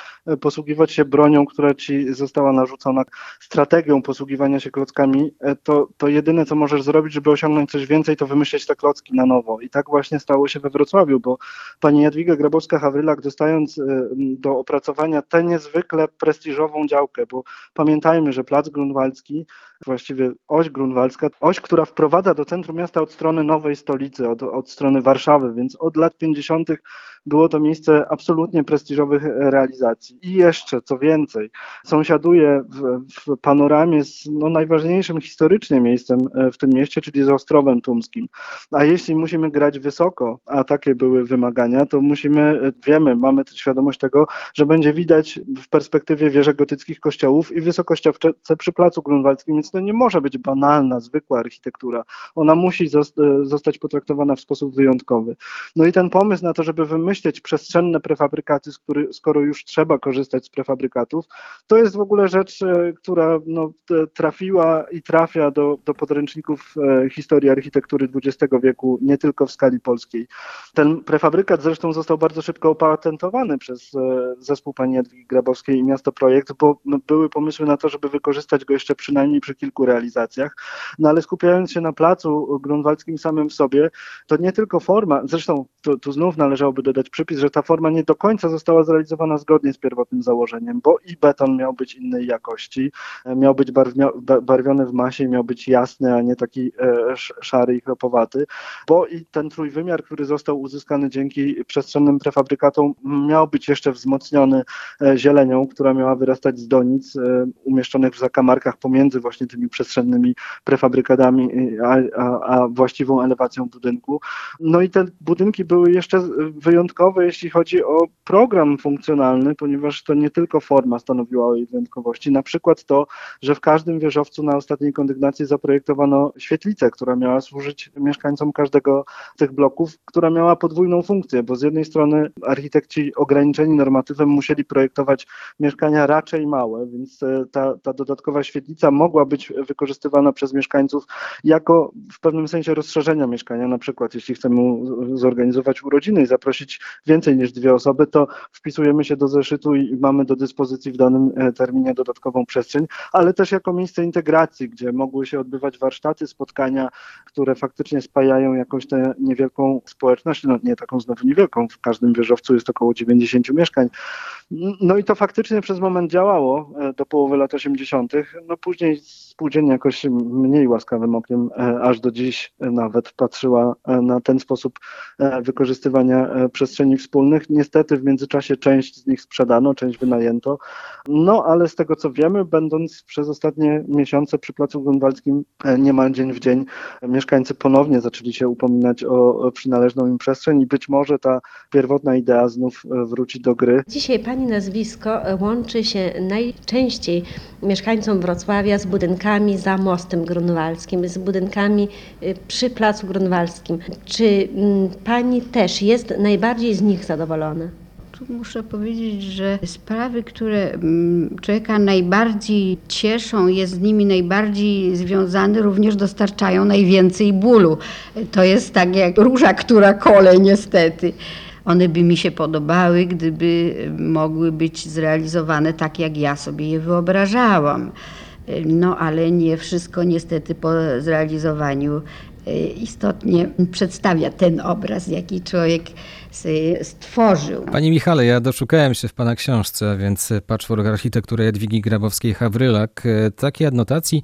posługiwać się bronią, która ci została narzucona, strategią posługiwania się klockami, to, to jedyne, co możesz zrobić, żeby osiągnąć coś więcej, to wymyśleć te klocki na nowo. I tak właśnie stało się we Wrocławiu, bo pani Jadwiga Grabowska-Hawrylak, dostając do opracowania tę niezwykle prestiżową działkę, bo pamiętajmy, że Plac Grunwaldzki, właściwie oś grunwaldzka, oś, która wprowadza do centrum miasta od strony nowej stolicy, od, od strony Warszawy, więc od lat 50. było to miejsce absolutnie prestiżowych realizacji. I jeszcze, co więcej, sąsiaduje w, w panoramie z no, najważniejszym historycznie miejscem e, w tym mieście, czyli z Ostrowem Tumskim. A jeśli musimy grać wysoko, a takie były wymagania, to musimy, e, wiemy, mamy świadomość tego, że będzie widać w perspektywie wieże gotyckich kościołów i wysokościowce przy Placu Grunwaldzkim, więc to nie może być banalna, zwykła architektura. Ona musi zostać potraktowana w sposób wyjątkowy. No i ten pomysł na to, żeby wymyśleć przestrzenne prefabrykaty, skoro już trzeba korzystać z prefabrykatów, to jest w ogóle rzecz, e, która no, trafiła i trafia do, do podręczników e, historii architektury XX wieku, nie tylko w skali polskiej. Ten prefabrykat zresztą został bardzo szybko opatentowany przez e, zespół pani Jadwigi Grabowskiej i Miasto Projekt, bo no, były pomysły na to, żeby wykorzystać go jeszcze przynajmniej przy kilku realizacjach. No ale skupiając się na placu grunwaldzkim samym w sobie, to nie tylko forma, zresztą tu, tu znów należałoby dodać przypis, że ta forma nie do końca została zrealizowana zgodnie z pierwotnym założeniem, bo i beton miał być innej jakości, miał być barwiony w masie, miał być jasny, a nie taki e, szary i kropowaty, bo i ten trójwymiar, który został uzyskany dzięki przestrzennym prefabrykatom, miał być jeszcze wzmocniony e, zielenią, która miała wyrastać z donic e, umieszczonych w zakamarkach pomiędzy właśnie tymi przestrzennymi prefabrykatami, a, a, a właściwą elewacją budynku. No i te budynki były jeszcze wyjątkowe, jeśli chodzi o program funkcjonalny, ponieważ to nie tylko forma stanowiła o jej wyjątkowości. Na przykład to, że w każdym wieżowcu na ostatniej kondygnacji zaprojektowano świetlicę, która miała służyć mieszkańcom każdego z tych bloków, która miała podwójną funkcję, bo z jednej strony architekci ograniczeni normatywem musieli projektować mieszkania raczej małe, więc e, ta, ta dodatkowa świetlica mogła być wykorzystywana przez mieszkańców jako w pewnym sensie rozszerzenia mieszkania. Na przykład, jeśli chcemy zorganizować urodziny i zaprosić więcej niż dwie osoby, to wpisujemy się do zeszytu i mamy do dyspozycji w danym e, terminie dodatkową przestrzeń, ale też jako miejsce integracji, gdzie mogły się odbywać warsztaty, spotkania, które faktycznie spajają jakąś tę niewielką społeczność, no nie taką znowu niewielką, w każdym wieżowcu jest około 90 mieszkań. No i to faktycznie przez moment działało e, do połowy lat 80. No później z spółdzielnia jakoś mniej łaskawym okiem e, aż do dziś nawet patrzyła e, na ten sposób e, wykorzystywania przestrzeni wspólnych. Niestety w międzyczasie część z nich sprzedano, część wynajęto. No ale z tego co wiemy, będąc przez ostatnie miesiące przy Placu Grunwaldzkim niemal dzień w dzień, mieszkańcy ponownie zaczęli się upominać o, przynależną im przestrzeń i być może ta pierwotna idea znów wróci do gry. Dzisiaj Pani nazwisko łączy się najczęściej mieszkańcom Wrocławia z budynkami za mostem grunwaldzkim, z budynkami y, przy Placu Grunwaldzkim. Czy mm, Pani też jest najbardziej z nich zadowolona? Muszę powiedzieć, że sprawy, które mm, człowieka najbardziej cieszą, jest z nimi najbardziej związany, również dostarczają najwięcej bólu. To jest tak jak róża, która kole niestety. One by mi się podobały, gdyby mogły być zrealizowane tak, jak ja sobie je wyobrażałam. No ale nie wszystko niestety po zrealizowaniu e, istotnie przedstawia ten obraz, jaki człowiek stworzył. Panie Michale, ja doszukałem się w Pana książce, więc Patchwork Architektury Jadwigi Grabowskiej-Hawrylak, e, takiej adnotacji,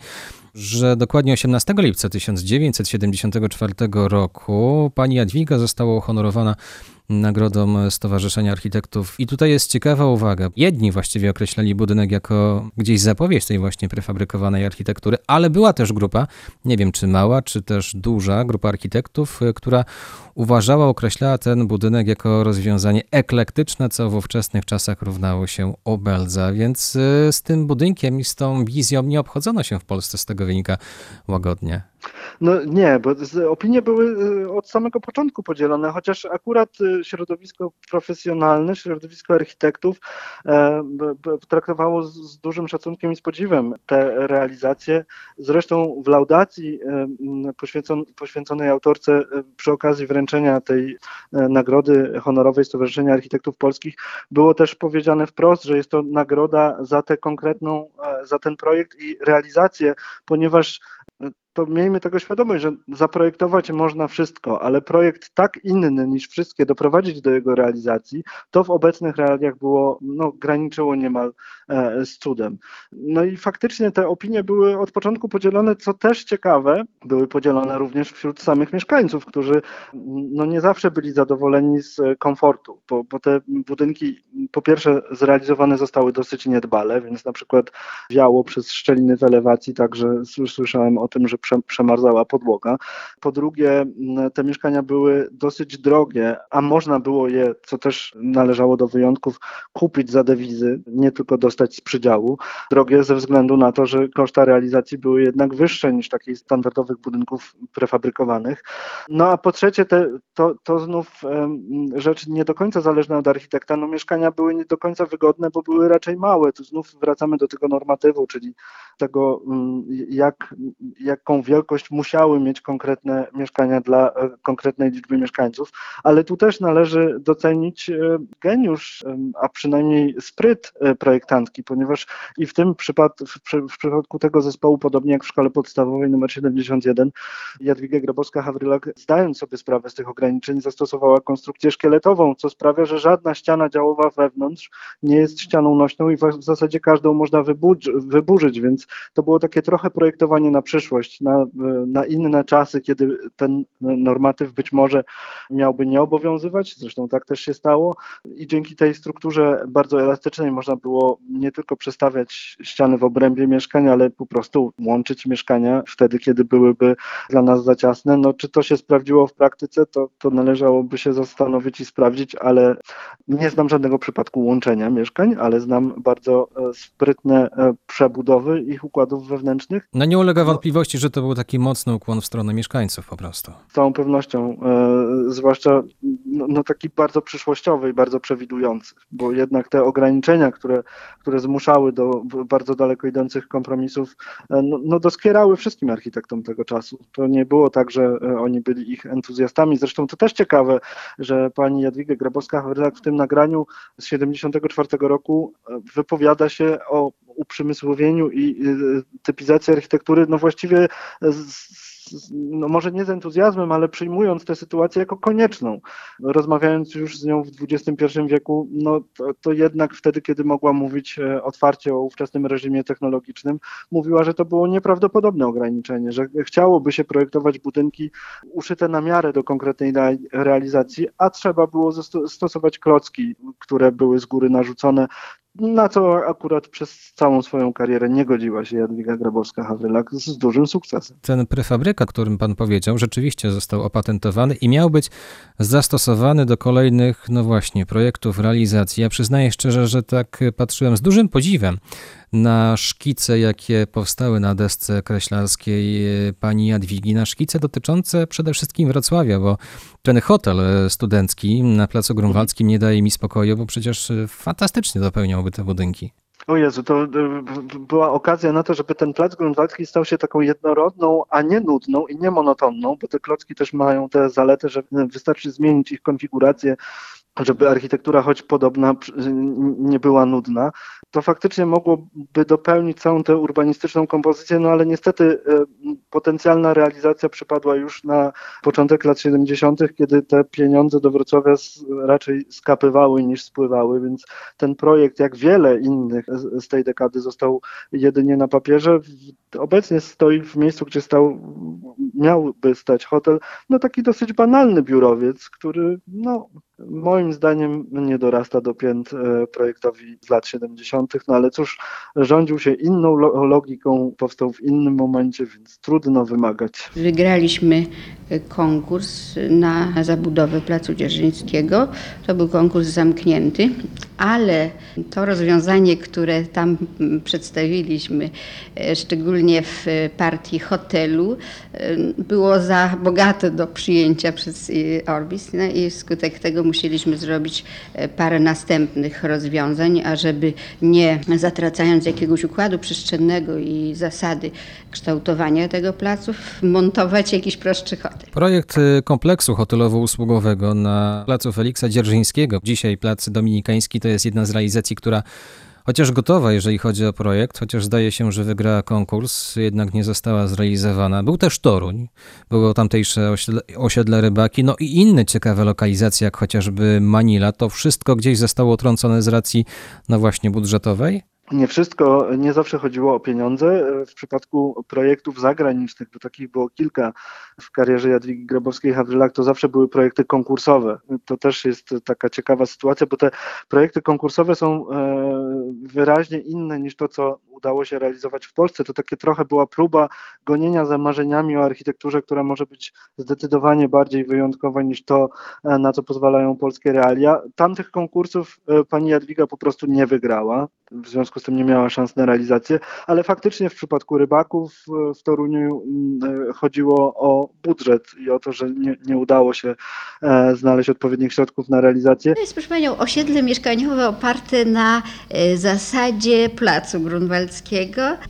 że dokładnie 18 lipca 1974 roku pani Jadwiga została uhonorowana nagrodą Stowarzyszenia Architektów. I tutaj jest ciekawa uwaga. Jedni właściwie określali budynek jako gdzieś zapowiedź tej właśnie prefabrykowanej architektury, ale była też grupa, nie wiem czy mała, czy też duża grupa architektów, y, która uważała, określała ten budynek jako rozwiązanie eklektyczne, co w ówczesnych czasach równało się obelza. Więc y, z tym budynkiem i z tą wizją nie obchodzono się w Polsce, z tego wynika łagodnie. No nie, bo opinie były y, od samego początku podzielone, chociaż akurat y, środowisko profesjonalne, środowisko architektów e, traktowało z, dużym szacunkiem i z podziwem te realizacje. Zresztą w laudacji e, poświęconej autorce e, przy okazji wręczenia tej e, nagrody honorowej Stowarzyszenia Architektów Polskich było też powiedziane wprost, że jest to nagroda za tę konkretną, e, za ten projekt i realizację, ponieważ to miejmy tego świadomość, że zaprojektować można wszystko, ale projekt tak inny niż wszystkie doprowadzić do jego realizacji, to w obecnych realiach było, no, graniczyło niemal e, z cudem. No i faktycznie te opinie były od początku podzielone, co też ciekawe, były podzielone również wśród samych mieszkańców, którzy no, nie zawsze byli zadowoleni z komfortu, bo, bo te budynki po pierwsze zrealizowane zostały dosyć niedbale, więc na przykład wiało przez szczeliny w elewacji, także sły- słyszałem o tym, że przemarzała podłoga. Po drugie, te mieszkania były dosyć drogie, a można było je, co też należało do wyjątków, kupić za dewizy, nie tylko dostać z przydziału. Drogie ze względu na to, że koszta realizacji były jednak wyższe niż takich standardowych budynków prefabrykowanych. No a po trzecie, te, to, to znów em, rzecz nie do końca zależna od architekta. No mieszkania były nie do końca wygodne, bo były raczej małe. Tu znów wracamy do tego normatywu, czyli tego, mm, jak, jaką wielkość musiały mieć konkretne mieszkania dla e, konkretnej liczby mieszkańców, ale tu też należy docenić e, geniusz, a przynajmniej spryt e, projektantki, ponieważ i w tym przypadku, w, przy- w przypadku tego zespołu, podobnie jak w szkole podstawowej numer 71, Jadwiga Grabowska-Hawrylak, zdając sobie sprawę z tych ograniczeń, zastosowała konstrukcję szkieletową, co sprawia, że żadna ściana działowa wewnątrz nie jest ścianą nośną i w zasadzie każdą można wyburz, wyburzyć, więc to było takie trochę projektowanie na przyszłość, na, na inne czasy, kiedy ten normatyw być może miałby nie obowiązywać, zresztą tak też się stało i dzięki tej strukturze bardzo elastycznej można było nie tylko przestawiać ściany w obrębie mieszkań, ale po prostu łączyć mieszkania wtedy, kiedy byłyby dla nas za ciasne. No, czy to się sprawdziło w praktyce, to, to należałoby się zastanowić i sprawdzić, ale nie znam żadnego przypadku łączenia mieszkań, ale znam bardzo e, sprytne e, przebudowy ich układów wewnętrznych. No nie ulega wątpliwości, że to był taki mocny ukłon w stronę mieszkańców po prostu. Z całą pewnością, e, zwłaszcza no, no taki bardzo przyszłościowy i bardzo przewidujący, bo jednak te ograniczenia, które, które zmuszały do bardzo daleko idących kompromisów, e, no, no doskwierały wszystkim architektom tego czasu. To nie było tak, że e, oni byli ich entuzjastami. Zresztą to też ciekawe, że pani Jadwiga Grabowska-Hawrylak w tym nagraniu z 74 roku e, wypowiada się o uprzemysłowieniu i e, typizacji architektury, no właściwie z, z, no może nie z entuzjazmem, ale przyjmując tę sytuację jako konieczną. Rozmawiając już z nią w XXI wieku, no to, to jednak wtedy, kiedy mogła mówić e, otwarcie o ówczesnym reżimie technologicznym, mówiła, że to było nieprawdopodobne ograniczenie, że chciałoby się projektować budynki uszyte na miarę do konkretnej realizacji, a trzeba było stosować klocki, które były z góry narzucone na co akurat przez całą swoją karierę nie godziła się Jadwiga Grabowska-Hawrylak z dużym sukcesem. Ten prefabrykat, o którym pan powiedział, rzeczywiście został opatentowany i miał być zastosowany do kolejnych, no właśnie, projektów, realizacji. Ja przyznaję szczerze, że tak patrzyłem z dużym podziwem na szkice, jakie powstały na desce kreślarskiej e, pani Jadwigi, na szkice dotyczące przede wszystkim Wrocławia, bo ten hotel e, studencki na Placu Grunwaldzkim nie daje mi spokoju, bo przecież e, fantastycznie dopełniałby te budynki. O Jezu, to była okazja na to, żeby ten plac grunwaldzki stał się taką jednorodną, a nie nudną i nie monotonną, bo te klocki też mają tę zaletę, że wystarczy zmienić ich konfigurację, żeby architektura choć podobna nie była nudna, to faktycznie mogłoby dopełnić całą tę urbanistyczną kompozycję, no ale niestety e, potencjalna realizacja przypadła już na początek lat 70., kiedy te pieniądze do Wrocławia raczej skapywały niż spływały, więc ten projekt, jak wiele innych z tej dekady, został jedynie na papierze. Obecnie stoi w miejscu, gdzie stał, miałby stać hotel, no taki dosyć banalny biurowiec, który no, moim zdaniem nie dorasta do pięt e, projektowi z lat 70., no ale cóż, rządził się inną logiką, powstał w innym momencie, więc trudno wymagać. Wygraliśmy e, konkurs na zabudowę Placu Dzierżyńskiego. To był konkurs zamknięty, ale to rozwiązanie, które tam przedstawiliśmy, e, szczególnie w partii hotelu, było za bogate do przyjęcia przez Orbis no i wskutek tego musieliśmy zrobić e, parę następnych rozwiązań, ażeby zatracając jakiegoś układu przestrzennego i zasady kształtowania tego placu, montować jakiś prostszy hotel. Projekt e, kompleksu hotelowo-usługowego na placu Feliksa Dzierżyńskiego, dzisiaj plac Dominikański, to jest jedna z realizacji, która Chociaż gotowa, jeżeli chodzi o projekt, chociaż zdaje się, że wygrała konkurs, jednak nie została zrealizowana. Był też Toruń, było tamtejsze osiedle, osiedle Rybaki, no i inne ciekawe lokalizacje, jak chociażby Manila. To wszystko gdzieś zostało trącone z racji, no właśnie, budżetowej? Nie wszystko, nie zawsze chodziło o pieniądze. W przypadku projektów zagranicznych, bo takich było kilka w karierze Jadwigi Grabowskiej-Hawrylak, to zawsze były projekty konkursowe. To też jest taka ciekawa sytuacja, bo te projekty konkursowe są e, wyraźnie inne niż to, co udało się realizować w Polsce. To takie trochę była próba gonienia za marzeniami o architekturze, która może być zdecydowanie bardziej wyjątkowa niż to, e, na co pozwalają polskie realia. Tamtych konkursów e, pani Jadwiga po prostu nie wygrała, w związku z tym nie miała szans na realizację, ale faktycznie w przypadku rybaków e, w Toruniu mm, chodziło o budżet i o to, że nie, nie udało się znaleźć odpowiednich środków na realizację. To jest, proszę Panią, osiedle mieszkaniowe oparte na zasadzie placu Grunwald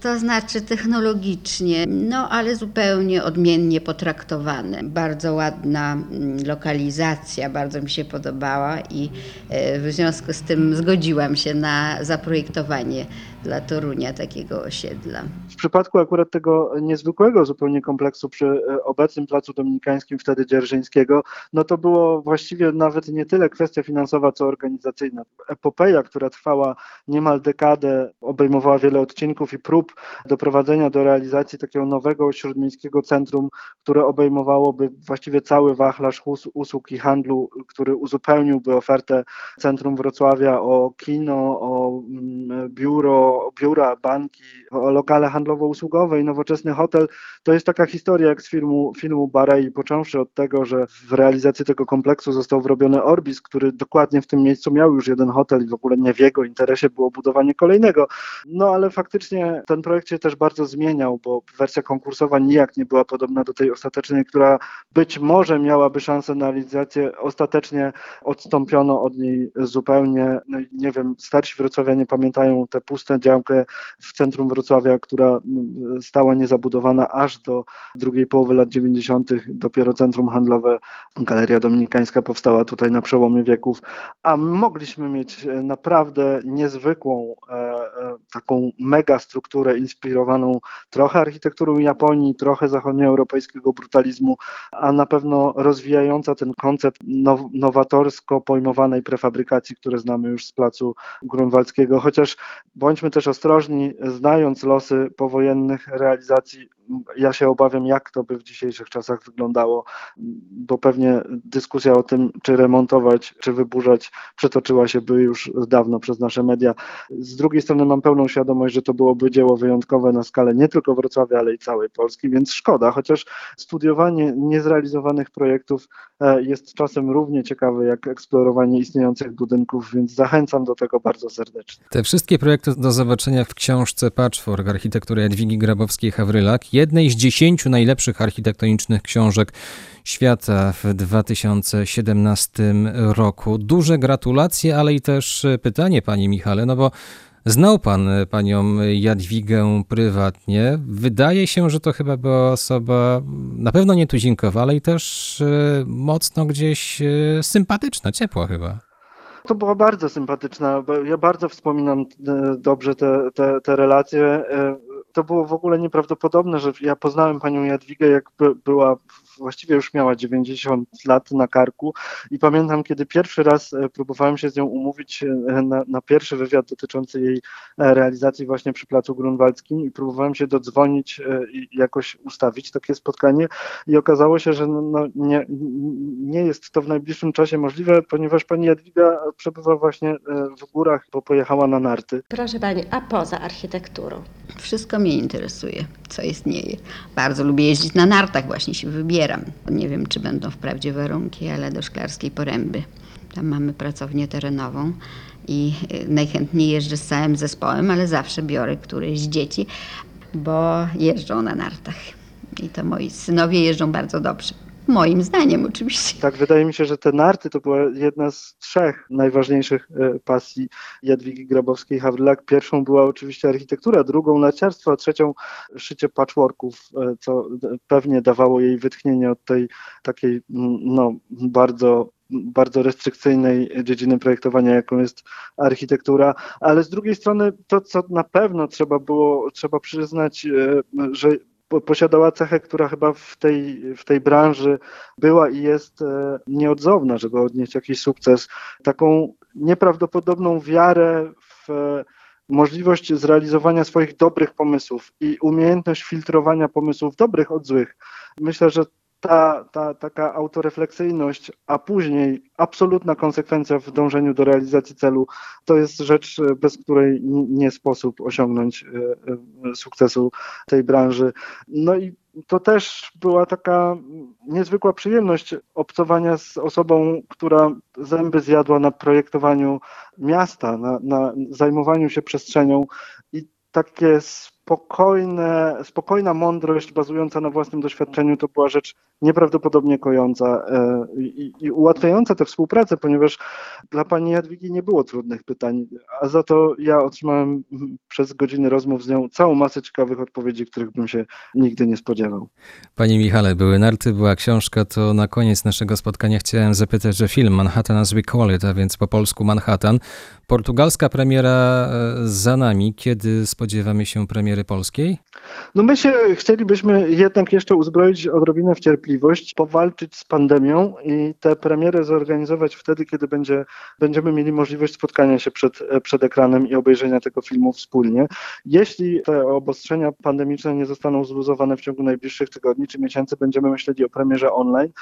to znaczy technologicznie, no ale zupełnie odmiennie potraktowane. Bardzo ładna lokalizacja, bardzo mi się podobała i e, w związku z tym zgodziłam się na zaprojektowanie внимание – dla Torunia takiego osiedla. W przypadku akurat tego niezwykłego zupełnie kompleksu przy e, obecnym Placu Dominikańskim, wtedy Dzierżyńskiego, no to było właściwie nawet nie tyle kwestia finansowa, co organizacyjna. Epopeja, która trwała niemal dekadę, obejmowała wiele odcinków i prób doprowadzenia do realizacji takiego nowego śródmiejskiego centrum, które obejmowałoby właściwie cały wachlarz usług i handlu, który uzupełniłby ofertę centrum Wrocławia o kino, o mm, biura, banki, lokale handlowo-usługowe i nowoczesny hotel. To jest taka historia jak z filmu, filmu Barei, począwszy od tego, że w realizacji tego kompleksu został wrobiony Orbis, który dokładnie w tym miejscu miał już jeden hotel i w ogóle nie w jego interesie było budowanie kolejnego. No ale faktycznie ten projekt się też bardzo zmieniał, bo wersja konkursowa nijak nie była podobna do tej ostatecznej, która być może miałaby szansę na realizację. Ostatecznie odstąpiono od niej zupełnie. No nie wiem, starsi wrocławianie pamiętają tę pustą działkę w centrum Wrocławia, która mm, stała niezabudowana aż do drugiej połowy lat 90. Dopiero centrum handlowe Galeria Dominikańska powstała tutaj na przełomie wieków, a mogliśmy mieć naprawdę niezwykłą e, e, taką mega strukturę inspirowaną trochę architekturą Japonii, trochę zachodnioeuropejskiego brutalizmu, a na pewno rozwijająca ten koncept now, nowatorsko pojmowanej prefabrykacji, które znamy już z placu grunwaldzkiego, chociaż bądźmy też ostrożni, znając losy powojennych realizacji ja się obawiam, jak to by w dzisiejszych czasach wyglądało, bo pewnie dyskusja o tym, czy remontować, czy wyburzać, przetoczyła się by już dawno przez nasze media. Z drugiej strony mam pełną świadomość, że to byłoby dzieło wyjątkowe na skalę nie tylko Wrocławia, ale i całej Polski, więc szkoda, chociaż studiowanie niezrealizowanych projektów e, jest czasem równie ciekawe jak eksplorowanie istniejących budynków, więc zachęcam do tego bardzo serdecznie. Te wszystkie projekty do zobaczenia w książce Patchwork architektury Jadwigi Grabowskiej-Hawrylak jednej z dziesięciu najlepszych architektonicznych książek świata w 2017 roku. Duże gratulacje, ale i też pytanie, panie Michale, no bo Znał pan panią Jadwigę prywatnie. Wydaje się, że to chyba była osoba na pewno nietuzinkowa, ale i też mocno gdzieś sympatyczna, ciepła chyba. To była bardzo sympatyczna. Ja bardzo wspominam dobrze te, te, te relacje to było w ogóle nieprawdopodobne, że ja poznałem panią Jadwigę, jak była właściwie już miała 90 lat na karku i pamiętam, kiedy pierwszy raz e, próbowałem się z nią umówić e, na, na pierwszy wywiad dotyczący jej e, realizacji właśnie przy Placu Grunwaldzkim i próbowałem się dodzwonić i jakoś ustawić takie spotkanie i okazało się, że no, no nie, nie jest to w najbliższym czasie możliwe, ponieważ pani Jadwiga przebywa właśnie w górach, bo pojechała na narty. Proszę pani, a poza architekturą? Wszystko mnie interesuje, co istnieje. Bardzo lubię jeździć na nartach, właśnie się wybieram Nie wiem, czy będą wprawdzie warunki, ale do Szklarskiej Poręby. Tam mamy pracownię terenową i y, najchętniej jeżdżę z całym zespołem, ale zawsze biorę któreś z dzieci, bo jeżdżą na nartach. I to moi synowie jeżdżą bardzo dobrze. Moim zdaniem oczywiście. Tak, wydaje mi się, że te narty to była jedna z trzech najważniejszych e, pasji Jadwigi Grabowskiej-Hawrylak. Pierwszą była oczywiście architektura, drugą narciarstwo, a trzecią szycie patchworków, e, co pewnie dawało jej wytchnienie od tej takiej no, bardzo bardzo restrykcyjnej dziedziny projektowania, jaką jest architektura, ale z drugiej strony to, co na pewno trzeba było, trzeba przyznać, e, że posiadała cechę, która chyba w tej, w tej branży była i jest e, nieodzowna, żeby odnieść jakiś sukces. Taką nieprawdopodobną wiarę w możliwość zrealizowania swoich dobrych pomysłów i umiejętność filtrowania pomysłów dobrych od złych. Myślę, że ta, ta taka autorefleksyjność, a później absolutna konsekwencja w dążeniu do realizacji celu, to jest rzecz, bez której nie sposób osiągnąć e, e, sukcesu tej branży. No i to też była taka niezwykła przyjemność obcowania z osobą, która zęby zjadła na projektowaniu miasta, na, na zajmowaniu się przestrzenią i takie spokojne, spokojna mądrość bazująca na własnym doświadczeniu to była rzecz nieprawdopodobnie kojąca e, i, i ułatwiająca tę współpracę, ponieważ dla pani Jadwigi nie było trudnych pytań, a za to ja otrzymałem przez godziny rozmów z nią całą masę ciekawych odpowiedzi, których bym się nigdy nie spodziewał. Panie Michale, były narty, była książka, to na koniec naszego spotkania chciałem zapytać, że film Manhattan as we call it, a więc po polsku Manhattan, portugalska premiera e, za nami. Kiedy spodziewamy się premiery polskiej? No my się chcielibyśmy jednak jeszcze uzbroić odrobinę w cierpliwość, powalczyć z pandemią i tę premierę zorganizować wtedy, kiedy będzie, będziemy mieli możliwość spotkania się przed, przed ekranem i obejrzenia tego filmu wspólnie. Jeśli te obostrzenia pandemiczne nie zostaną zluzowane w ciągu najbliższych tygodni czy miesięcy, będziemy myśleli o premierze online.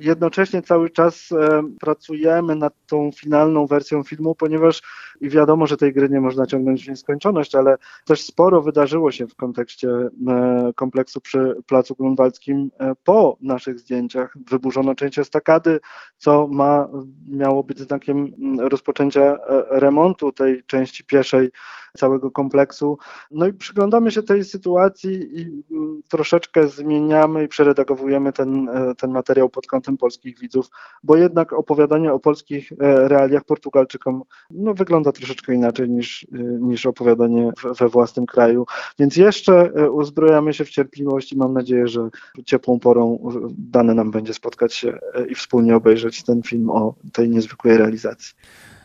Jednocześnie cały czas e, pracujemy nad tą finalną wersją filmu, ponieważ i wiadomo, że tej gry nie można ciągnąć w nieskończoność, ale też sporo wydarzyło się w kontekście e, kompleksu przy Placu Grunwaldzkim e, po naszych zdjęciach. Wyburzono część estakady, co ma, miało być znakiem rozpoczęcia e, remontu tej części pieszej całego kompleksu. No i przyglądamy się tej sytuacji i troszeczkę zmieniamy i przeredagowujemy ten, ten materiał pod kątem polskich widzów, bo jednak opowiadanie o polskich realiach Portugalczykom no, wygląda troszeczkę inaczej niż, niż opowiadanie we własnym kraju. Więc jeszcze e, uzbrojamy się w cierpliwość i mam nadzieję, że ciepłą porą dane nam będzie spotkać się e, i wspólnie obejrzeć ten film o tej niezwykłej realizacji.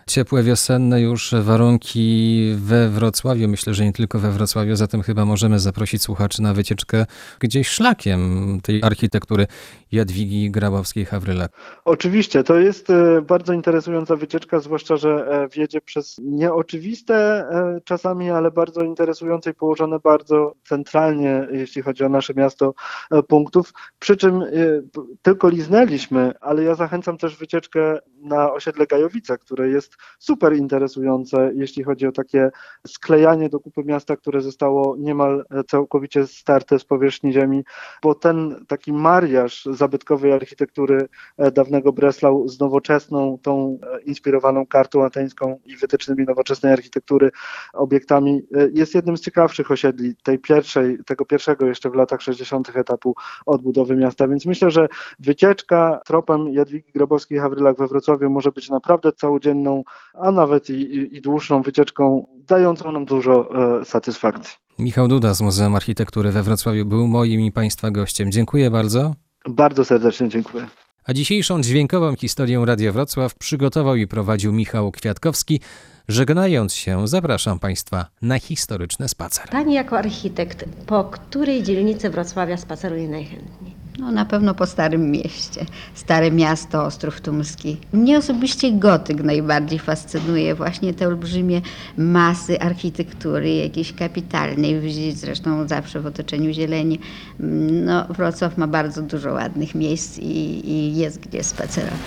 Ciepłe wiosenne już warunki we Wrocławiu. Myślę, że nie tylko we Wrocławiu, zatem chyba możemy zaprosić słuchaczy na wycieczkę gdzieś szlakiem tej architektury Jadwigi Grabowskiej-Hawrylak. Oczywiście, to jest e, bardzo interesująca wycieczka, zwłaszcza, że e, wiedzie przez nieoczywiste e, czasami, ale bardzo interesujące i położone bardzo centralnie, jeśli chodzi o nasze miasto, punktów. Przy czym tylko liznęliśmy, ale ja zachęcam też wycieczkę na osiedle Gajowice, które jest super interesujące, jeśli chodzi o takie sklejanie do kupy miasta, które zostało niemal całkowicie starte z powierzchni ziemi, bo ten taki mariaż zabytkowej architektury e, dawnego Breslau z nowoczesną, tą e, inspirowaną kartą ateńską i wytycznymi nowoczesnej architektury obiektami e, jest jednym z ciekawszych osiedli tej pierwszej, tego pierwszego jeszcze w latach 60. etapu odbudowy miasta, więc myślę, że wycieczka tropem Jadwigi Grabowskiej-Hawrylak we Wrocławiu może być naprawdę całodzienną, a nawet i, i, i dłuższą wycieczką, dającą nam dużo e, satysfakcji. Michał Duda z Muzeum Architektury we Wrocławiu był moim i Państwa gościem. Dziękuję bardzo. Bardzo serdecznie dziękuję. A dzisiejszą dźwiękową historię Radio Wrocław przygotował i prowadził Michał Kwiatkowski. Żegnając się, zapraszam Państwa na historyczny spacer. Pani jako architekt, po której dzielnicy Wrocławia spaceruje najchętniej? No, na pewno po Starym Mieście. Stare Miasto, Ostrów Tumski. Mnie osobiście gotyk najbardziej fascynuje. Właśnie te olbrzymie masy architektury, jakiejś kapitalnej, w- zresztą zawsze w otoczeniu zieleni. No, Wrocław ma bardzo dużo ładnych miejsc i, i jest gdzie spacerować.